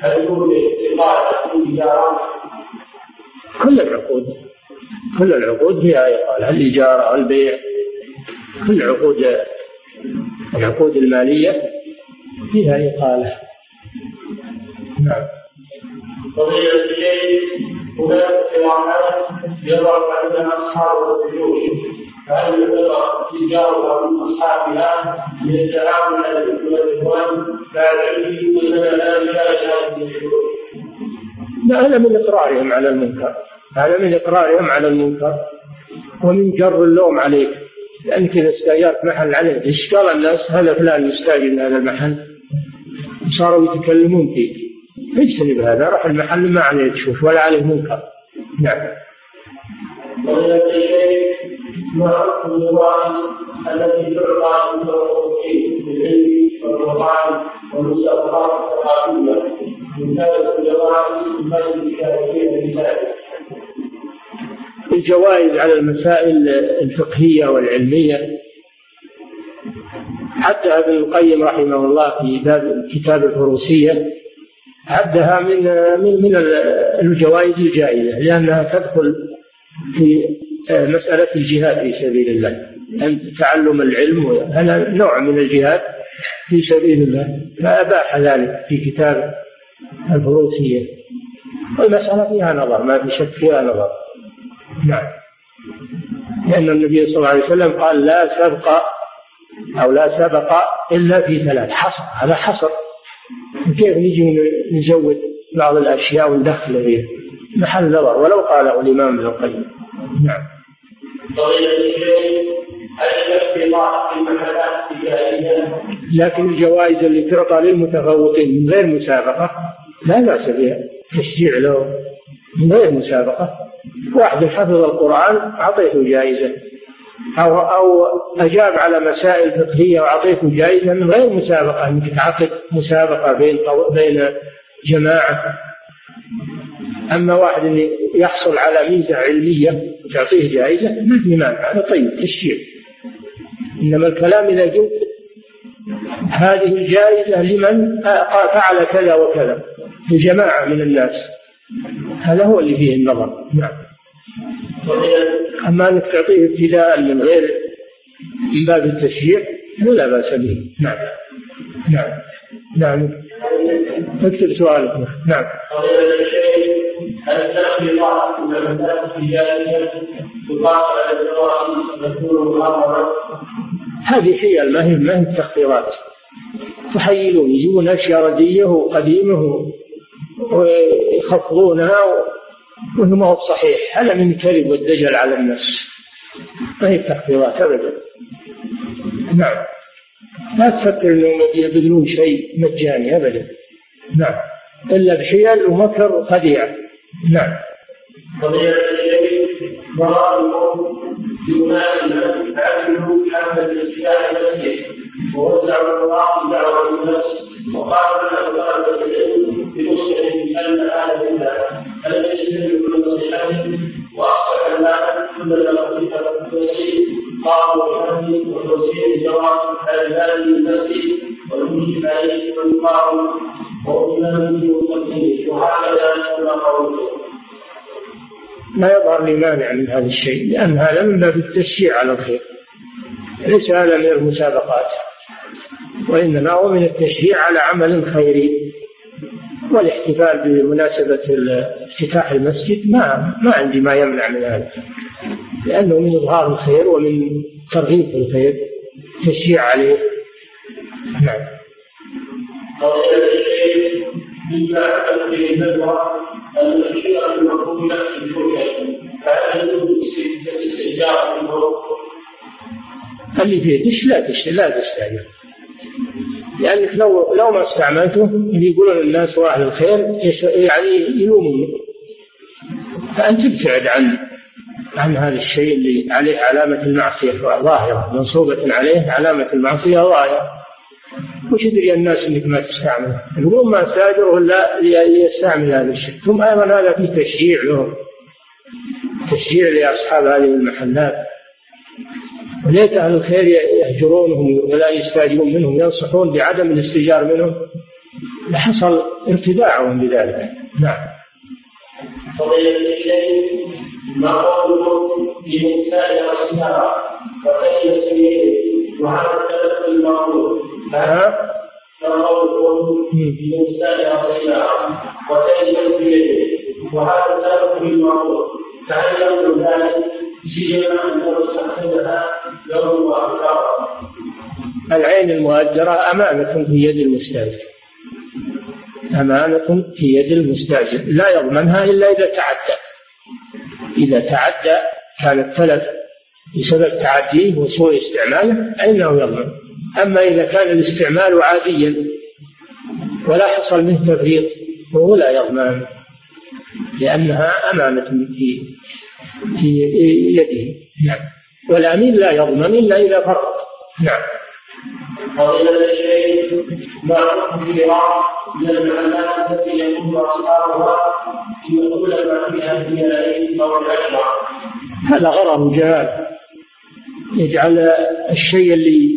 هل يكون إقالة الإجارة؟ كل العقود كل العقود فيها إقالة الإجارة البيع كل عقود العقود المالية فيها إقالة نعم. فضيلة الشيخ هناك قراءات يضع عندنا أصحاب البيوت فهل يعتبر تجارة من أصحابها من لا نجاز هذه هذا من إقرارهم على المنكر. هذا من إقرارهم على المنكر. ومن جر اللوم عليك. لأنك إذا استأجرت محل عليه إيش قال الناس؟ هذا فلان يستأجر هذا المحل؟ صاروا يتكلمون فيك. اجتنب هذا روح المحل ما عليه تشوف ولا عليه منكر. نعم. ومن الشيء حكم الوظائف التي تعطى للمتوقفين بالعلم والقرآن الثقافية الجوائز على المسائل الفقهية والعلمية. حتى ابن القيم رحمه الله في باب كتاب الفروسية عدها من من من الجوائز الجائزة لأنها تدخل في مسألة الجهاد في سبيل الله أن تعلم العلم هذا نوع من الجهاد في سبيل الله فأباح ذلك في كتاب الفروسية. والمسألة فيها نظر ما في شك فيها نظر. نعم. لأن النبي صلى الله عليه وسلم قال لا سبق أو لا سبق إلا في ثلاث حصر. هذا حصر. كيف نجي نزود بعض الأشياء وندخل فيها؟ محل نظر. ولو قاله الإمام ابن القيم. نعم. لكن الجوائز اللي تعطى للمتفوقين من غير مسابقة. لا بأس بها تشجيع له. من غير مسابقة. واحد حفظ القرآن أعطيته جائزة. أو أو أجاب على مسائل فقهية وأعطيته جائزة من غير مسابقة. أنك تعقد مسابقة بين بين جماعة. أما واحد يحصل على ميزة علمية وتعطيه جائزة ما في مانع. هذا طيب تشجيع. إنما الكلام إذا قلت هذه الجائزة لمن فعل كذا وكذا. لجماعة من الناس. هذا هو اللي فيه النظر. نعم. أما أنك تعطيه ابتداء من غير من باب التشجيع فلا بأس به. نعم. نعم. نعم. اكتب سؤالك. نعم. هل هذه حيل ما هي ما هي التخفيضات تحيلون يجيبون اشياء رديه وقديمه ويخفضونها وهو ما هو صحيح. هذا من الكذب والدجل على الناس ما هي التخفيضات ابدا. نعم. لا تفكر انهم يبذلون شيء مجاني ابدا. نعم. إلا بحيل ومكر خديعه نعم. قضية الاجتماع المسجد ووزعوا القرآن دعوة الناس وقالوا له طلبة العلم بمسلم أن هذا لله فلم يستمروا بنصيحته وأصبح المال كل ما المسجد. قاموا بحمل وتوزيع جواب هذا المسجد. والمجب عليه والقارئ وإمامه وتقديمه وهكذا كما قوله. ما يظهر لي مانع من هذا الشيء لأن هذا من باب التشجيع على الخير. ليس هذا من المسابقات. وإنما هو من التشجيع على عمل خيري والاحتفال بمناسبة افتتاح المسجد. ما ما عندي ما يمنع من هذا لأنه من إظهار الخير ومن ترغيب الخير تشجيع عليه. نعم. اللي فيه دش لا دش لا تستأجر لأنك لو لو ما استعملته يقولون الناس واهل الخير يعني يلومون. فأنت تبتعد عن عن هذا الشيء اللي عليه علامة المعصية ظاهرة منصوبة عليه علامة المعصية ظاهرة. وش يدري الناس إنك ما تستعمل يقولون ما استاجر ولا يستعمل هذا الشيء. ثم أيضا هذا فيه تشجيع لهم تشجيع لأصحاب هذه المحلات. وليت أهل الخير يهجرونهم ولا يستاجرون منهم ينصحون بعدم الاستئجار منهم. لحصل ارتداعهم بذلك. نعم. فضيلة الشيخ ما قولكم في نساء الصناعة وكيف وهذا التدخل المعروف فروض بمستاء عصيها وتجد بيده وهذا التدخل المعروف فهل يقول ذلك سيما يوم وأكثر العين المؤجرة أمانة في يد المستأجر. أمانة في يد المستأجر. لا يضمنها إلا إذا تعدى. إذا تعدى كان التلف بسبب تعديه وسوء استعماله فإنه يضمن. أما إذا كان الاستعمال عاديا ولا حصل منه تفريط فهو لا يضمن لأنها أمانة في في يده. نعم. والأمين لا يضمن إلا إذا فرط نعم. من التي فيها العلم هذا غرض جهال يجعل الشيء اللي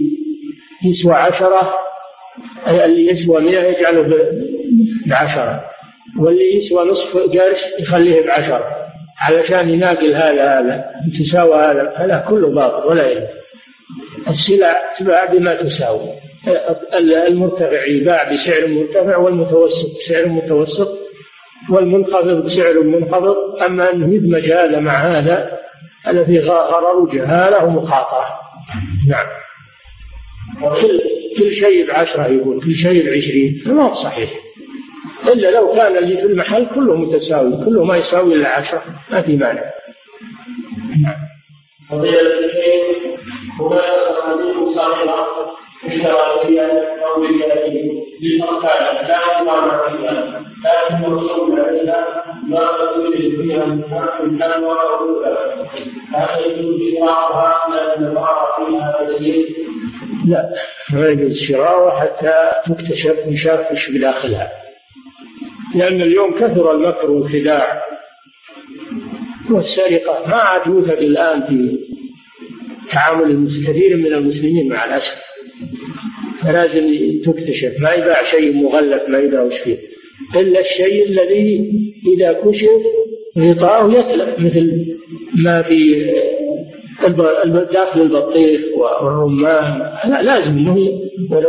يسوى عشرة اللي يسوى مئة يجعله بعشرة واللي يسوى نصف قرش يخليه بعشرة. علشان يناقل هذا هذا تساوى هذا هذا كله باطل ولا يلزم السلع تباع بما تساوي المرتفع يباع بسعر مرتفع والمتوسط بسعر متوسط والمنخفض بسعر منخفض. أما أنه يدمج هذا مع هذا هذا في غرر وجهالة ومخاطرة. نعم. كل كل شيء بعشرة يقول كل شيء بعشرين. ما هو صحيح. إلا لو كان اللي في المحل كله متساوي كله ما يساوي إلا عشرة ما في مانع. صناديق صغيرة للمصالح لا عليها ما فيها من هذا يجوز البعض فيها يسير لا ما يجوز شراؤها حتى تكتشف ويشاف إيش بداخلها. لأن اليوم كثر المكر والخداع والسرقة. ما عاد يوجد الآن في تعامل كثير من المسلمين مع الأسف. فلازم تكتشف. ما يباع شيء مغلف ما يباع وش فيه. إلا الشيء الذي إذا كشف غطاءه يتلف مثل ما في داخل البطيخ والرمان. لا لازم انه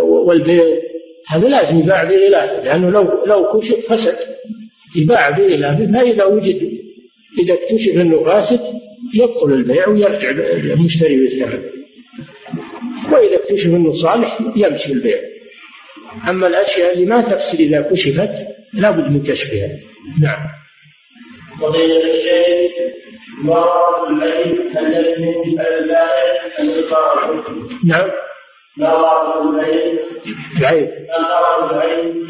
والبيض. هذا لازم يباع بغلافه لأنه لو لو كشف فسد يباع بغلافه فاذا وجد إذا اكتشف أنه فاسد يبطل البيع ويرجع المشتري بالثمن وإذا اكتشف أنه صالح يمشي البيع. أما الأشياء اللي ما تفسد إذا كشفت لابد من كشفها. نعم. وقيل الشيء مرض الليل الذي من البائع نعم. العيب.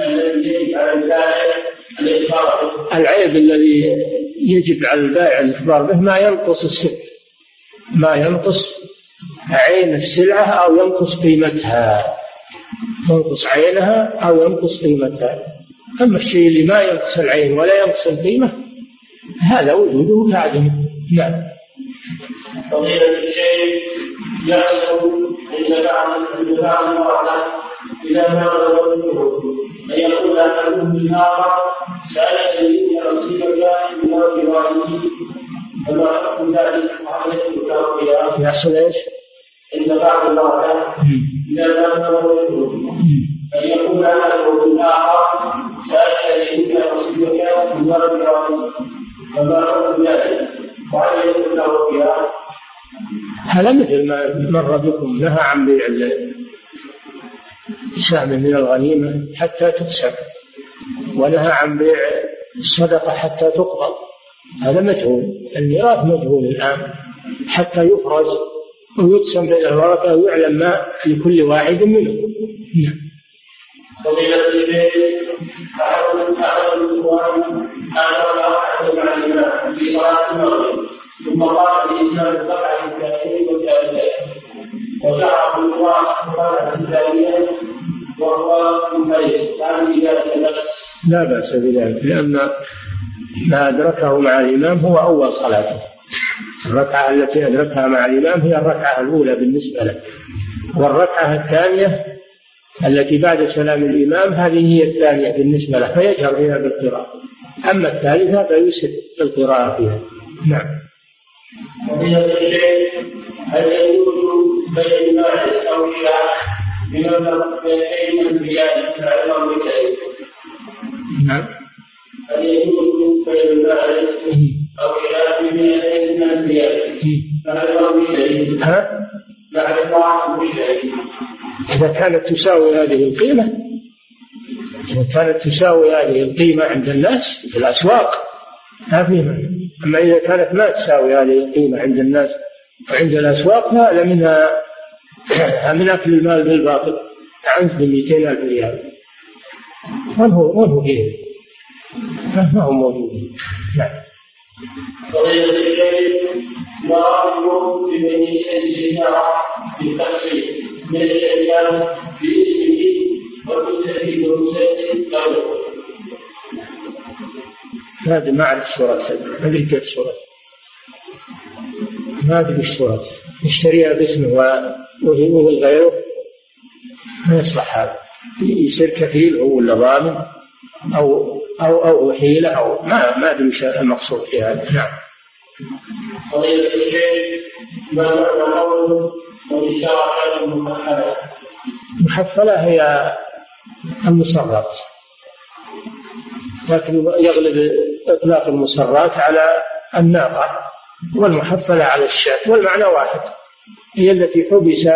الذي يجب على البائع الإقامة العيب الذي يجب على البائع الإخبار به ما ينقص السلعة. ما ينقص عين السلعة أو ينقص قيمتها. ينقص عينها أو ينقص قيمتها. أما الشيء اللي ما ينقص العين ولا ينقص القيمة هذا وجوده كعدم. نعم. فضيلة الشيخ يعلم بعض أن بعض المرأة إذا ما غلبته أن يقول أحدهم للآخر سألت لي نصيبك من مرض والدي فما حكم ذلك عليك كالقيام يحصل إيش؟ إن بعض المرأة إذا ما غلبته أن يقول أحدهم للآخر سألت لي نصيبك من مرض والدي فما حكم ذلك وعليك كالقيام هذا مثل ما مر بكم نهى عن بيع السهم من الغنيمة حتى تكسب ونهى عن بيع الصدقة حتى تقبض. هذا مجهول. الميراث مجهول الآن. حتى يفرز ويقسم بين الورثة ويعلم ما لكل واحد منهم. نعم. فضيلة الشيخ أحد أحد الإخوان آمر أحد الإمام في صلاة المغرب ثم قال الإمام الركعة الثانية والثالثة وجعل الإخوان الركعة الثانية وهو منفرد هل ذلك لا بأس بذلك لأن ما أدركه مع الإمام هو أول صلاته. الركعة التي أدركها مع الإمام هي الركعة الأولى بالنسبة له والركعة الثانية التي بعد سلام الإمام هذه هي الثانية بالنسبة له فيجهر بها بالقراءة. أما الثالثة فيسر القراءة فيها. نعم. فضيلة الشيخ هل يجوز بين الماعز أو الشاة بمبلغ بين في العظام والكذب نعم. هل يجوز بين الماعز أو الشاة بمئتين من الريال العظام والكذب ها؟ إذا كانت تساوي هذه القيمة إذا كانت تساوي هذه القيمة عند الناس في الأسواق ما في مانع أما إذا كانت ما تساوي هذه القيمة عند الناس وعند الأسواق فهذا منها (clears throat) من أكل المال بالباطل عنف ب 200 ألف ريال. من هو من هو فيه؟ ما هو موجود. نعم. فضيلة الشيخ ما رأيكم من السيارة بالتفصيل من الشركات باسمه وتستفيد وتسجل له هذه ما أعرف صورتها أدري كيف صورتها ما أدري إيش صورتها يشتريها باسمه و- وهي وهي غيره ما يصلح هذا. يصير كفيل هو ولا ضامن أو أو أو حيلة أو ما ما أدري إيش المقصود في هذا. نعم. الشيخ ما المحفلة هي المصرات لكن يغلب إطلاق المصرات على الناقة والمحفلة على الشاة والمعنى واحد هي التي حبس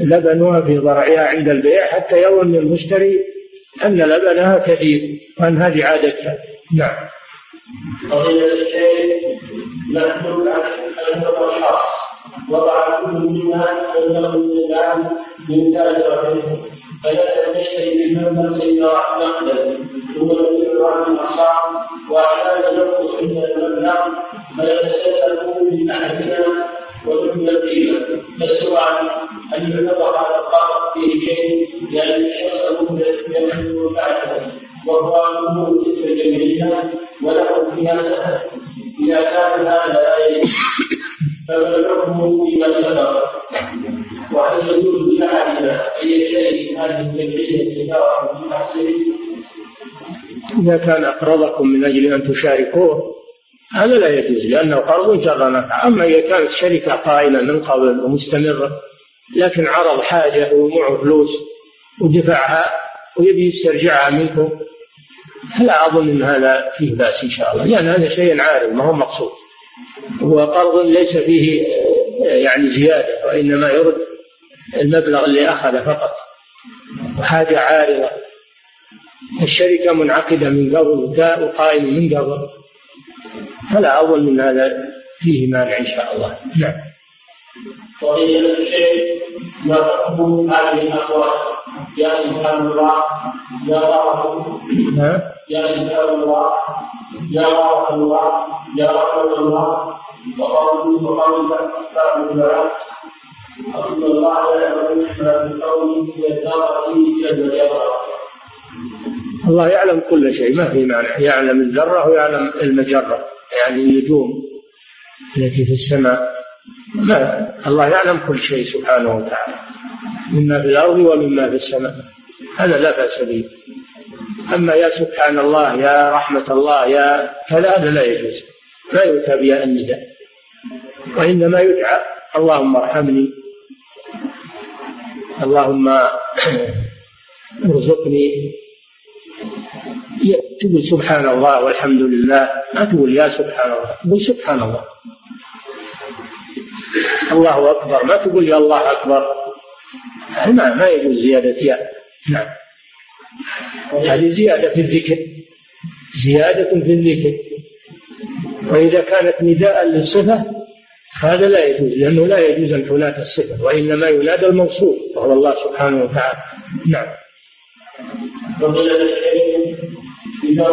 لبنها في ضرعها عند البيع حتى يظن المشتري أن لبنها كثير وأن هذه عادتها. نعم. فضيلة الأشخاص وضع كل منا أنه من فلا منهما سيارة نقدا ثم يدل عن الأصحاب وأحيانا ينقص عند المبلغ فيتسلف من أحدنا ومن القيمة فالسؤال أن يعتبر على القرض فيه شيء لأن الشخص يمن بعده وهو أمور تلك الجمعية وله فيها سهل إذا كان هذا لا فيما سبق. وهل يجوز لأحدنا أن يشتري هذه إذا كان أقرضكم من أجل أن تشاركوه هذا لا يجوز لأنه قرض جر نفع أما إذا كانت الشركة قائمة من قبل ومستمرة لكن عرض حاجة ومعه فلوس ودفعها ويبي يسترجعها منكم فلا أظن أن هذا فيه بأس إن شاء الله لأن هذا شيء عارض ما هو مقصود. هو قرض ليس فيه يعني زيادة وإنما يرد المبلغ اللي أخذ فقط. وحاجة عارضة. الشركة منعقدة من قبل وقائمة من قبل. فلا أظن من هذا فيه مانع إن شاء الله. نعم. وهي الشيء هذه الأقوال يا سبحان الله يا ها؟ يا سبحان الله. يا بارك الله يا رحمة الله. وقوله وقول كتاب البلاء أصل الله لا يعلم ما في قوله يدار فيه جل الله يعلم كل شيء ما في مانع. يعلم الذرة ويعلم المجرة. يعني النجوم التي في السماء. ما الله يعلم كل شيء سبحانه وتعالى. مما في الأرض ومما في السماء. هذا لا بأس به. أما يا سبحان الله يا رحمة الله يا هذا هذا لا يجوز. لا يؤتى بها النداء. وإنما يدعى اللهم ارحمني. اللهم (clears throat) ارزقني. تقول سبحان الله والحمد لله. ما تقول يا سبحان الله؟ تقول سبحان الله. الله أكبر. ما تقول يا الله أكبر. ما ما يجوز زيادة يا نعم. هذه زيادة في الذكر زيادة في الذكر. وإذا كانت نداء للصفة هذا لا يجوز لأنه لا يجوز أن تنادى الصفة وإنما ينادى الموصول وهو الله سبحانه وتعالى. نعم. إذا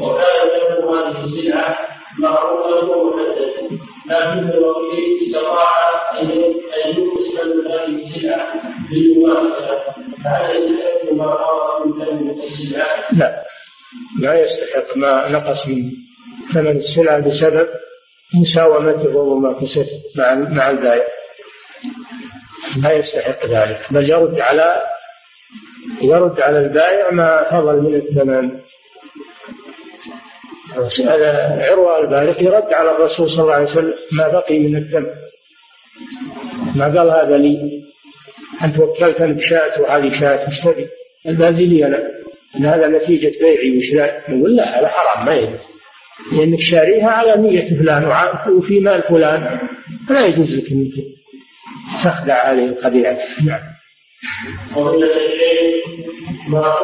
وكان هذه السلعة معروفة ومحددة لكن الوكيل استطاع أن يسلم هذه السلعة للممارسة فهل يستحق ما قام من ثمن السلعة؟ لا. لا يستحق ما نقص من ثمن السلعة بسبب مساومته وما كسب مع مع البائع لا يستحق ذلك. بل يرد على يرد على البائع ما فضل من الثمن. هذا عروة البارق يرد على الرسول صلى الله عليه وسلم ما بقي من الثمن ما قال هذا لي. أنت وكلتني بشاة وهذه شاة اشتري الباقي لي أنا إن هذا نتيجة بيعي وش لا؟ نقول لا هذا حرام ما يجوز. لأنك شاريها على نية فلان وفي مال فلان فلا يجوز لك أنك تخدع هذه القبيعة. نعم. ما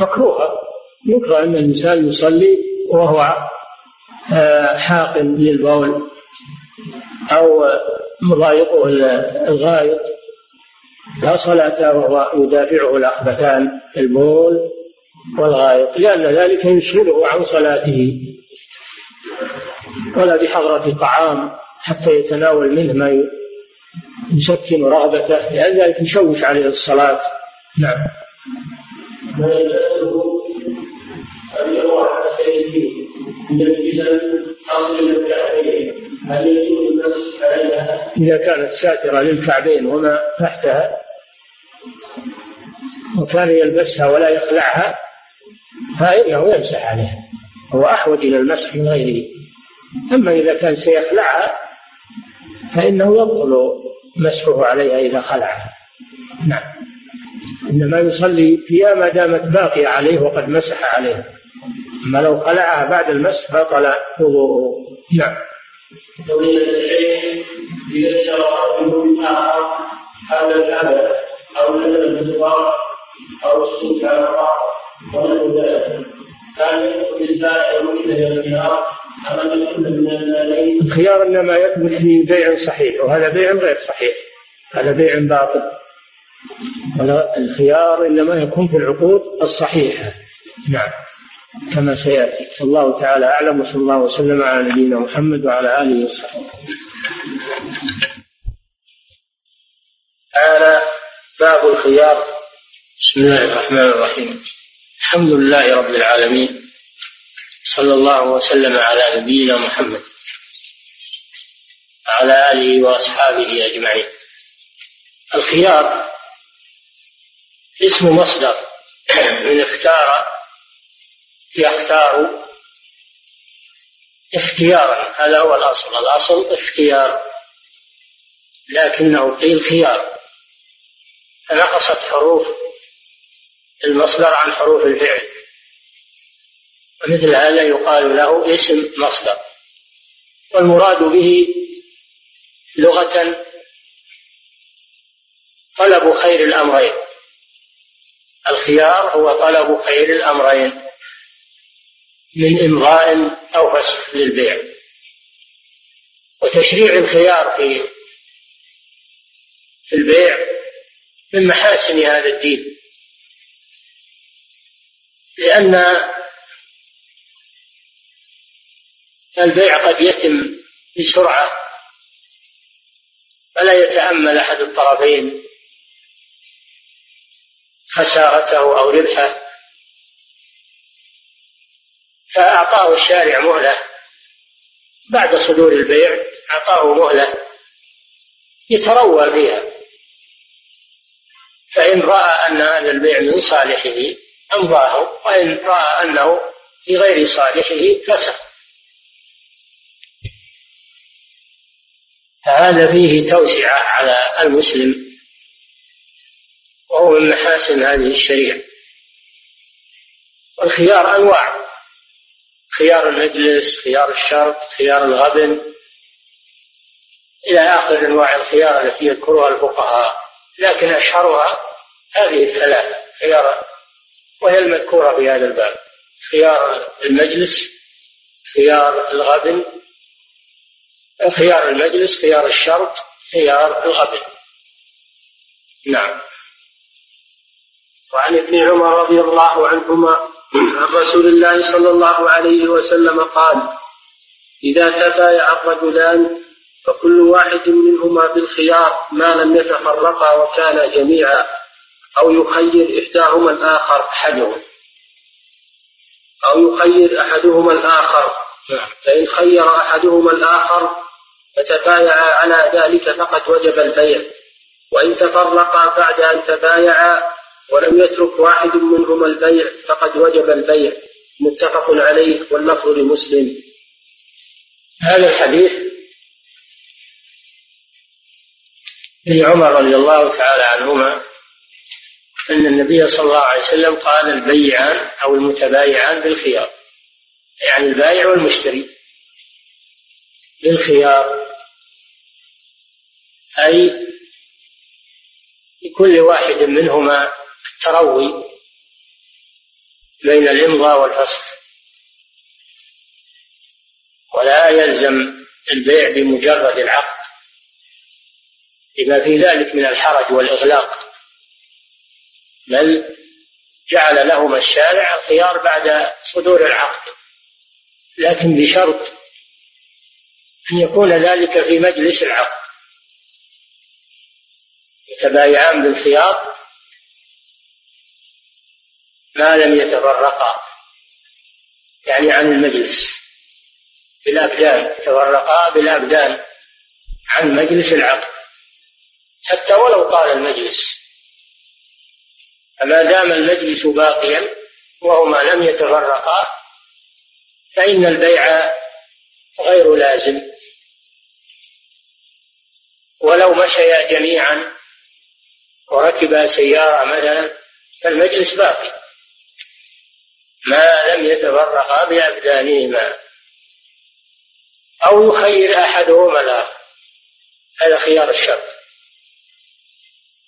مكروهة. يكره أن الإنسان يصلي وهو آه، حاقن للبول أو مضايقه الغائط. لا صلاة وهو يدافعه الأخبثان البول والغائط لأن ذلك يشغله عن صلاته. ولا بحضرة طعام حتى يتناول منه ما يسكن رغبته لأن ذلك يشوش عليه الصلاة. نعم. الجسد أصل الكعبين هل يجوز؟ إذا كانت ساترة للكعبين وما تحتها وكان يلبسها ولا يخلعها فإنه يمسح عليها هو أحوج إلى المسح من غيره أما إذا كان سيخلعها فإنه يبطل مسحه عليها إذا خلعها. نعم. إنما يصلي فيها ما دامت باقية عليه وقد مسح عليها أما لو خلعها بعد المسح بطل وضوءه. نعم. ومن الشيء إذا اشترى رجل آخر حول الكعبة أو نزل بالزبار أو السوق على الرأس ونحو ذلك كان يدخل البائع إلى النار الخيار إنما يثبت في بيع صحيح وهذا بيع غير صحيح. هذا بيع باطل. الخيار إنما يكون في العقود الصحيحة. نعم. كما سيأتي. والله تعالى أعلم وصلى الله وسلم على نبينا محمد وعلى آله وصحبه. تعالى باب الخيار. بسم الله الرحمن الرحيم. الحمد لله رب العالمين صلى الله وسلم على نبينا محمد وعلى آله وأصحابه أجمعين. الخيار اسم مصدر. (clears throat) من اختار يختار اختيارا هذا هو الأصل. الأصل اختيار لكنه قيل خيار. فنقصت حروف المصدر عن حروف الفعل. ومثل هذا يقال له اسم مصدر. والمراد به لغة طلب خير الأمرين. الخيار هو طلب خير الأمرين. من إمضاء أو فسخ للبيع. وتشريع الخيار في في البيع من محاسن هذا الدين. لأن البيع قد يتم بسرعة فلا يتأمل أحد الطرفين خسارته أو ربحه. فأعطاه الشارع مهلة. بعد صدور البيع أعطاه مهلة. يتروى فيها فإن رأى أن هذا البيع من صالحه أمضاه وإن رأى أنه في غير صالحه فسخ فهذا فيه توسعة على المسلم وهو من محاسن هذه الشريعة. والخيار أنواع. خيار المجلس خيار الشرط خيار الغبن إلى آخر أنواع الخيار التي يذكرها الفقهاء. لكن أشهرها هذه الثلاثة خيار وهي المذكورة في هذا الباب. خيار المجلس خيار الغبن خيار المجلس خيار الشرط خيار الغبن نعم. وعن ابن عمر رضي الله عنهما عن رسول الله صلى الله عليه وسلم قال إذا تبايع الرجلان فكل واحد منهما بالخيار ما لم يتفرقا وكانا جميعا أو يخير إحداهما الآخر أحدهم. أو يخير أحدهما الآخر. فإن خير أحدهما الآخر فتبايعا على ذلك فقد وجب البيع. وإن تفرقا بعد أن تبايعا ولم يترك واحد منهما البيع فقد وجب البيع. متفق عليه واللفظ لمسلم. هذا الحديث ابن عمر رضي الله تعالى عنهما أن النبي صلى الله عليه وسلم قال البيعان أو المتبايعان بالخيار. يعني البائع والمشتري. بالخيار. أي لكل واحد منهما التروي بين الإمضاء والفسخ ولا يلزم البيع بمجرد العقد لما في ذلك من الحرج والإغلاق بل جعل لهما الشارع الخيار بعد صدور العقد. لكن بشرط أن يكون ذلك في مجلس العقد يتبايعان بالخيار ما لم يتفرقا. يعني عن المجلس. بالأبدان تفرقا بالأبدان عن مجلس العقد. حتى ولو طال المجلس فما دام المجلس باقيا وهما لم يتفرقا فإن البيع غير لازم. ولو مشيا جميعا وركبا سيارة مثلا فالمجلس باقي. ما لم يتفرقا بأبدانهما. أو يخير أحدهما الآخر. هذا خيار الشرط.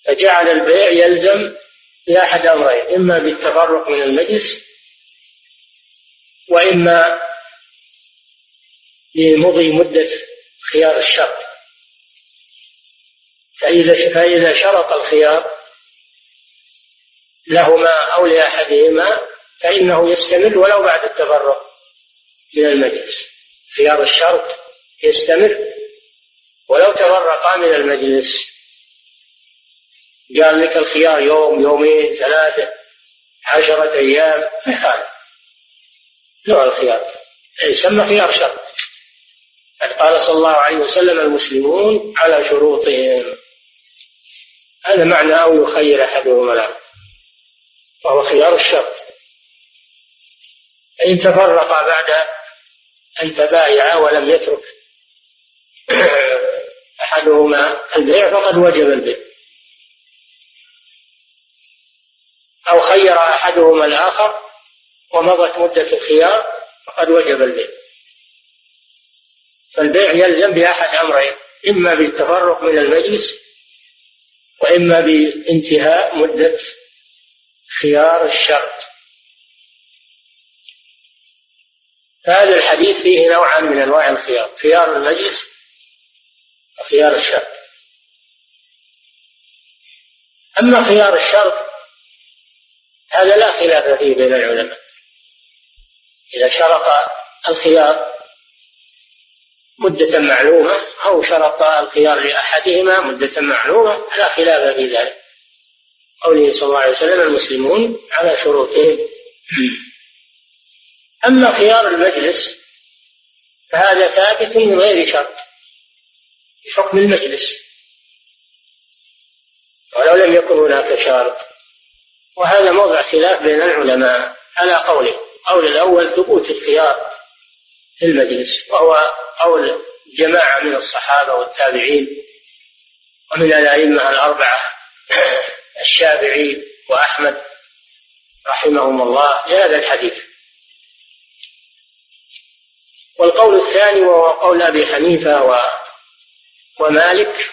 فجعل البيع يلزم بأحد أمرين إما بالتفرق من المجلس وإما لمضي مدة خيار الشرط. فإذا فإذا شرط الخيار لهما أو لأحدهما فإنه يستمر ولو بعد التفرق من المجلس. خيار الشرط يستمر ولو تفرقا من المجلس. قال لك الخيار يوم يومين ثلاثة عشرة أيام ما نوع الخيار. يسمى خيار شرط. قد قال صلى الله عليه وسلم المسلمون على شروطهم. هذا معنى أو يخير أحدهما الآخر وهو خيار الشرط. إن تفرقا بعد أن تبايعا ولم يترك أحدهما البيع فقد وجب البيع. أو خير أحدهما الآخر ومضت مدة الخيار فقد وجب البيع. فالبيع يلزم بأحد أمرين إما بالتفرق من المجلس وإما بانتهاء مدة خيار الشرط. فهذا الحديث فيه نوعا من أنواع الخيار خيار المجلس وخيار الشرط. أما خيار الشرط هذا لا خلاف فيه بين العلماء. إذا شرط الخيار مدة معلومة أو شرط الخيار لأحدهما مدة معلومة لا خلاف في ذلك. قوله صلى الله عليه وسلم المسلمون على شروطهم. أما خيار المجلس فهذا ثابت من غير شرط حكم المجلس. ولو لم يكن هناك شرط. وهذا موضع خلاف بين العلماء على قوله قول الأول ثبوت الخيار في المجلس وهو قول جماعة من الصحابة والتابعين ومن الأئمة الأربعة (clears throat) الشافعي وأحمد رحمهم الله لهذا الحديث. والقول الثاني وهو قول أبي حنيفة و ومالك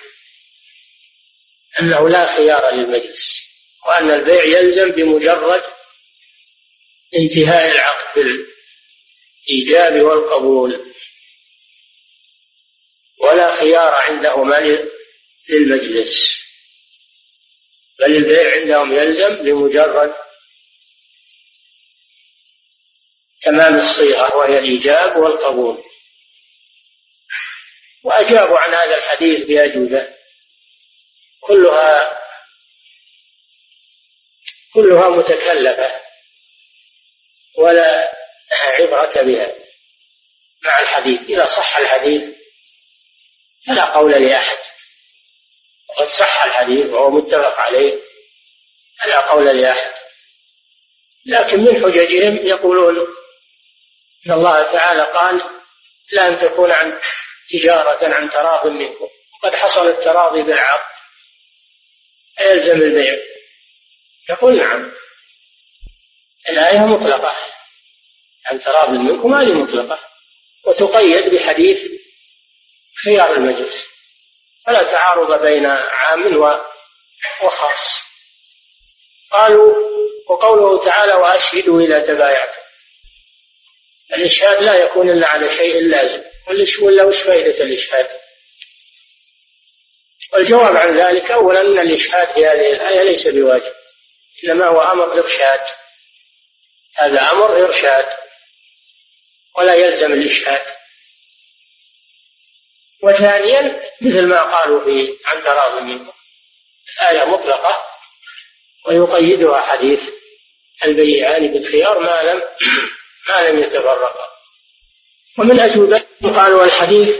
أنه لا خيار للمجلس وأن البيع يلزم بمجرد انتهاء العقد بالإيجاب والقبول ولا خيار عندهما للمجلس بل البيع عندهم يلزم بمجرد تمام الصيغة وهي الإيجاب والقبول. وأجابوا عن هذا الحديث بأجوبة. كلها كلها متكلفة ولا عبرة بها. مع الحديث إذا صح الحديث فلا قول لأحد. وقد صح الحديث وهو متفق عليه فلا قول لأحد. لكن من حججهم يقولون إن الله تعالى قال لا أن تكون عن تجارة عن تراض منكم. قد حصل التراضي بالعقد. أيلزم البيع؟ يقول نعم. الآية مطلقة. عن تراض منكم هذه مطلقة. وتقيد بحديث خيار المجلس. فلا تعارض بين عام وخاص. قالوا وقوله تعالى وأشهدوا إذا تبايعتم. الإشهاد لا يكون إلا على شيء لازم. ولا وش فائدة الإشهاد؟ والجواب عن ذلك أولا أن الإشهاد في هذه الآية ليس بواجب إنما هو أمر إرشاد. هذا أمر إرشاد ولا يلزم الإشهاد. وثانيا مثل ما قالوا في عن تراض منكم. آية مطلقة ويقيدها حديث البيعان بالخيار ما لم ما لم يتفرقا ومن أجوبتهم قالوا الحديث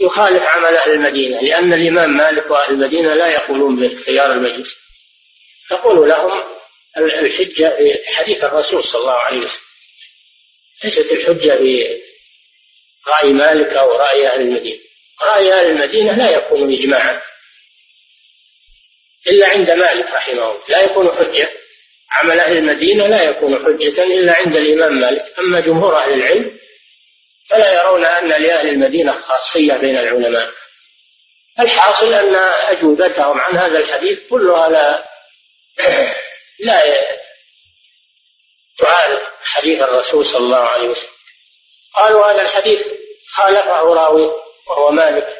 يخالف عمل أهل المدينة لأن الإمام مالك وأهل المدينة لا يقولون بخيار المجلس. تقول لهم الحجة حديث الرسول صلى الله عليه وسلم. ليست الحجة في رأي مالك أو رأي أهل المدينة. رأي أهل المدينة لا يكون إجماعا. إلا عند مالك رحمه الله. لا يكون حجة. عمل أهل المدينة لا يكون حجة إلا عند الإمام مالك. أما جمهور أهل العلم فلا يرون أن لأهل المدينة خاصية بين العلماء. الحاصل أن أجوبتهم عن هذا الحديث كلها لا (clears throat) لا تعارض حديث الرسول صلى الله عليه وسلم. قالوا هذا الحديث خالفه راوي وهو مالك.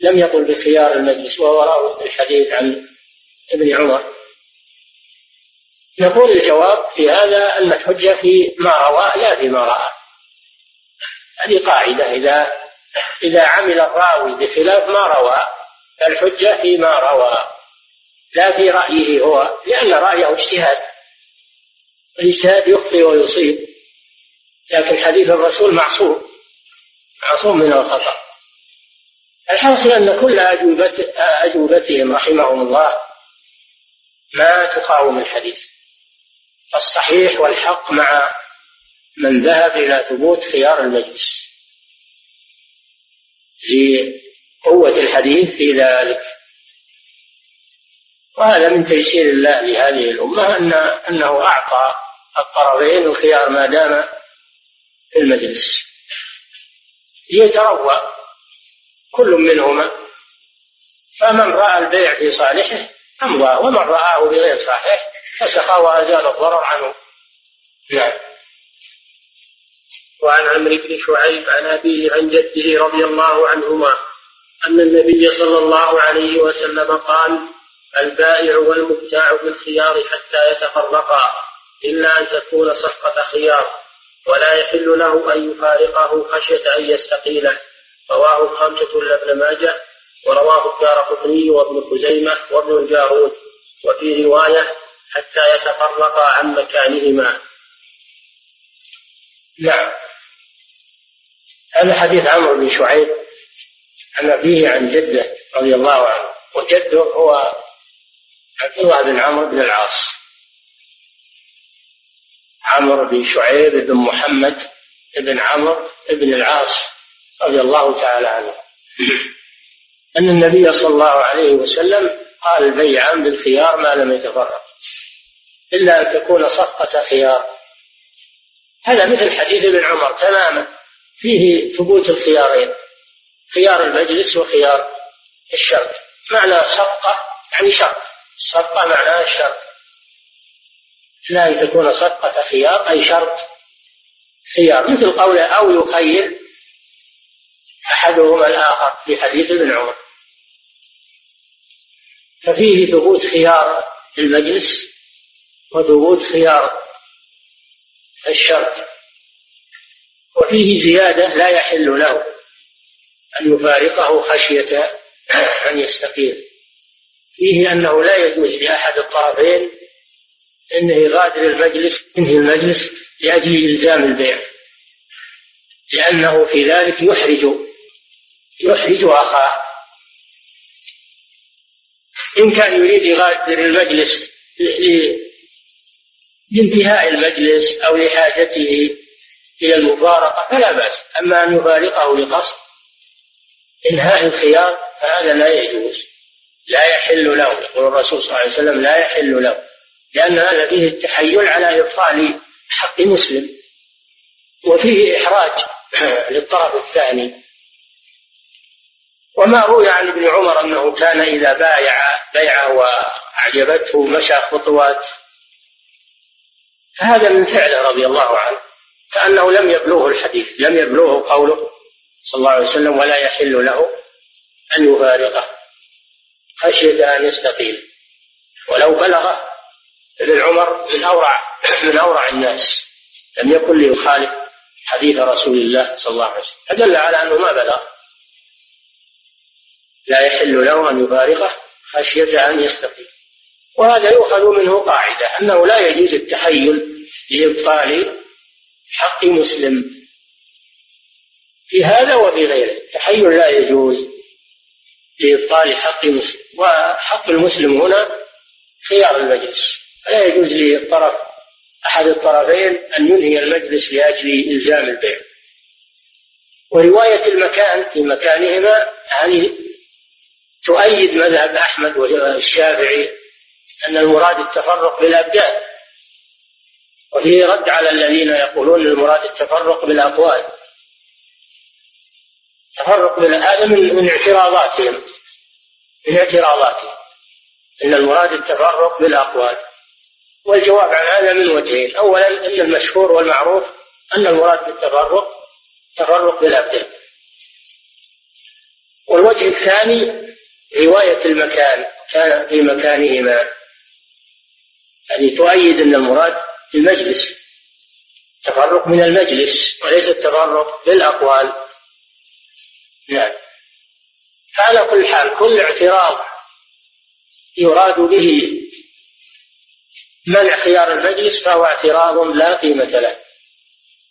لم يقل بخيار المجلس وهو راوي الحديث عن ابن عمر. نقول الجواب في هذا أن الحجة في ما روى لا فيما رأى. هذه قاعدة. إذا إذا عمل الراوي بخلاف ما روى فالحجة فيما روى. لا في رأيه هو لأن رأيه اجتهاد. الاجتهاد يخطئ ويصيب. لكن حديث الرسول معصوم. معصوم من الخطأ. الحاصل أن كل أجوبتهم رحمهم الله ما تقاوم الحديث. الصحيح والحق مع من ذهب إلى ثبوت خيار المجلس. لقوة الحديث في ذلك. وهذا من تيسير الله لهذه الأمة أن أنه أعطى الطرفين الخيار ما دام في المجلس. ليتروى كل منهما. فمن رأى البيع في صالحه أمضى ومن رآه بغير صحيح فسقى وأزال الضرر عنه. نعم. وعن عمرو بن شعيب عن أبيه عن جده رضي الله عنهما أن النبي صلى الله عليه وسلم قال البائع والمبتاع بالخيار حتى يتفرقا إلا أن تكون صفقة خيار ولا يحل له أن يفارقه خشية أن يستقيله. رواه الخمسة لابن ماجه. ورواه الدار قطني وابن خزيمة وابن الجارود وفي رواية حتى يتفرقا عن مكانهما. نعم. هذا حديث عمرو بن شعيب عن أبيه عن جده رضي الله عنه وجده هو عبد الله بن عمرو بن العاص. عمرو بن شعيب بن محمد بن عمرو بن العاص رضي الله تعالى عنه. أن النبي صلى الله عليه وسلم قال البيعان بالخيار ما لم يتفرق إلا أن تكون صفقة خيار. هذا مثل حديث ابن عمر تماما. فيه ثبوت الخيارين خيار المجلس وخيار الشرط. معنى صفقة يعني شرط الصفقة معناها الشرط لا أن تكون صفقة خيار أي شرط خيار. مثل قوله أو يخير أحدهما الآخر في حديث ابن عمر. ففيه ثبوت خيار المجلس وثبوت خيار الشرط وفيه زيادة لا يحل له أن يفارقه خشية أن يستقيم فيه أنه لا يجوز لأحد الطرفين أنه يغادر المجلس ينهي المجلس لأجل إلزام البيع. لأنه في ذلك يحرج يحرج أخاه. إن كان يريد يغادر المجلس لانتهاء المجلس أو لحاجته إلى المفارقة فلا بأس. أما أن يفارقه لقصد إنهاء الخيار فهذا لا يجوز. لا يحل له يقول الرسول صلى الله عليه وسلم لا يحل له. لأن هذا فيه التحيل على إبطال حق مسلم. وفيه إحراج (clears throat) للطرف الثاني. وما روي عن ابن عمر أنه كان إذا بايع بيعة وأعجبته مشى خطوات. فهذا من فعله رضي الله عنه كأنه لم يبلغه الحديث لم يبلغه قوله صلى الله عليه وسلم ولا يحل له أن يفارقه. خشية أن يستقيل ولو بلغه ابن عمر من أورع من أورع الناس. لم يكن ليخالف حديث رسول الله صلى الله عليه وسلم. فدل على أنه ما بلغ. لا يحل له أن يفارقه خشية أن يستقيم. وهذا يؤخذ منه قاعدة أنه لا يجوز التحيل لإبطال حق مسلم. في هذا وفي غيره التحيل لا يجوز لإبطال حق مسلم. وحق المسلم هنا خيار المجلس. لا يجوز للطرف أحد الطرفين أن ينهي المجلس لأجل إلزام البيع. ورواية المكان في مكانهما هذه تؤيد مذهب أحمد والشافعي أن المراد التفرق بالأبدان وفيه رد على الذين يقولون المراد التفرق بالأقوال تفرق هذا من من اعتراضاتهم من اعتراضاتهم إن المراد التفرق بالأقوال. والجواب عن هذا من وجهين. اولا أن المشهور والمعروف أن المراد بالتفرق تفرق بالأبدان. والوجه الثاني رواية المكان كان في مكانهما. هذه تؤيد أن المراد المجلس. تفرق من المجلس وليس التفرق بالأقوال نعم. فعلى كل حال كل اعتراض يراد به منع خيار المجلس فهو اعتراض لا قيمة له.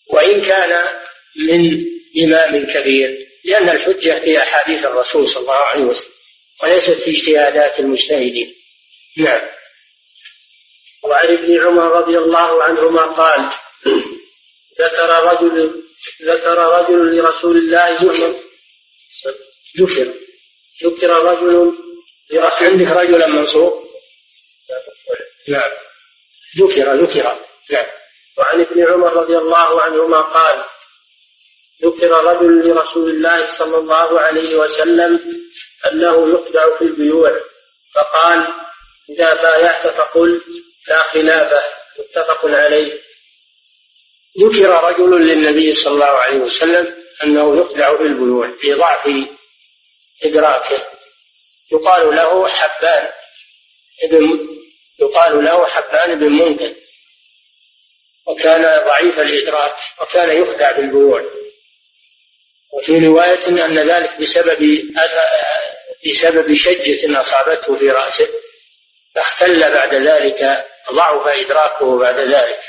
وإن كان من إمام كبير لأن الحجة في أحاديث الرسول صلى الله عليه وسلم. وليست في اجتهادات المجتهدين. نعم. وعن ابن عمر رضي الله عنهما قال ذكر رجل ذكر رجل لرسول الله صلى الله عليه وسلم. ذكر. ذكر رجل عندك رجلا منصوب؟ نعم. ذكر ذكر. نعم. وعن ابن عمر رضي الله عنهما قال ذكر رجل لرسول الله صلى الله عليه وسلم أنه يخدع في البيوع. فقال إذا بايعت فقل لا خلافة متفق عليه. ذكر رجل للنبي صلى الله عليه وسلم أنه يخدع في البيوع لضعف إدراكه. يقال له حبان ابن يقال له حبان بن منكر وكان ضعيف الإدراك وكان يخدع بالبيوع وفي رواية أن ذلك بسبب بسبب شجة أصابته في رأسه فاختل بعد ذلك ضعف إدراكه بعد ذلك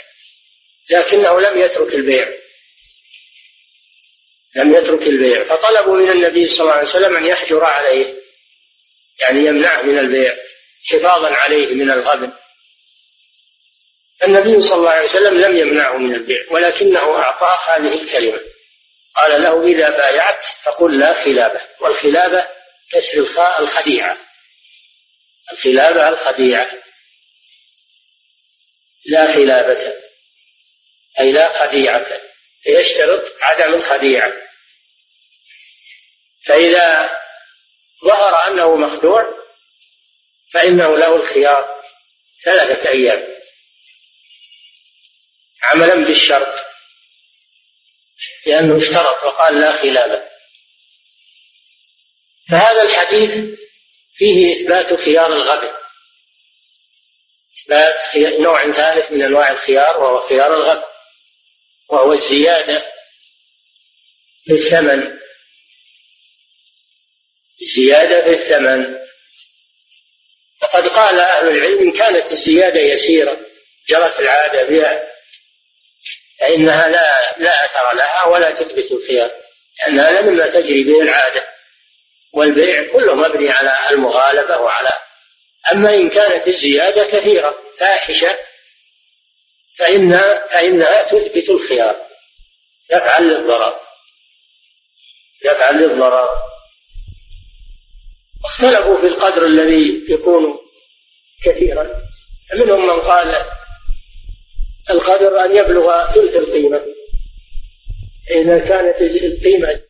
لكنه لم يترك البيع. لم يترك البيع. فطلبوا من النبي صلى الله عليه وسلم أن يحجر عليه يعني يمنعه من البيع حفاظا عليه من الغبن. النبي صلى الله عليه وسلم لم يمنعه من البيع ولكنه أعطاه هذه الكلمة. قال له إذا بايعت فقل لا خلابة. والخلابة كسر الخديعة. الخلابة الخديعة. لا خلابة. أي لا خديعة. يشترط عدم الخديعة. فإذا ظهر أنه مخدوع فإنه له الخيار ثلاثة أيام. عملا بالشرط. لأنه اشترط وقال لا خلافه فهذا الحديث فيه إثبات خيار الغبن إثبات نوع ثالث من أنواع الخيار وهو خيار الغبن وهو الزيادة في الثمن. زيادة في الثمن. وقد قال أهل العلم إن كانت الزيادة يسيرة جرت العادة بها فإنها لا لا أثر لها ولا تثبت الخيار لأن هذا مما تجري به العادة. والبيع كله مبني على المغالبة وعلى أما إن كانت الزيادة كثيرة فاحشة فإن فإنها تثبت الخيار يفعل للضرر يفعل للضرر. اختلفوا في القدر الذي يكون كثيرا. منهم من قال القدر أن يبلغ ثلث القيمة. إذا كانت القيمة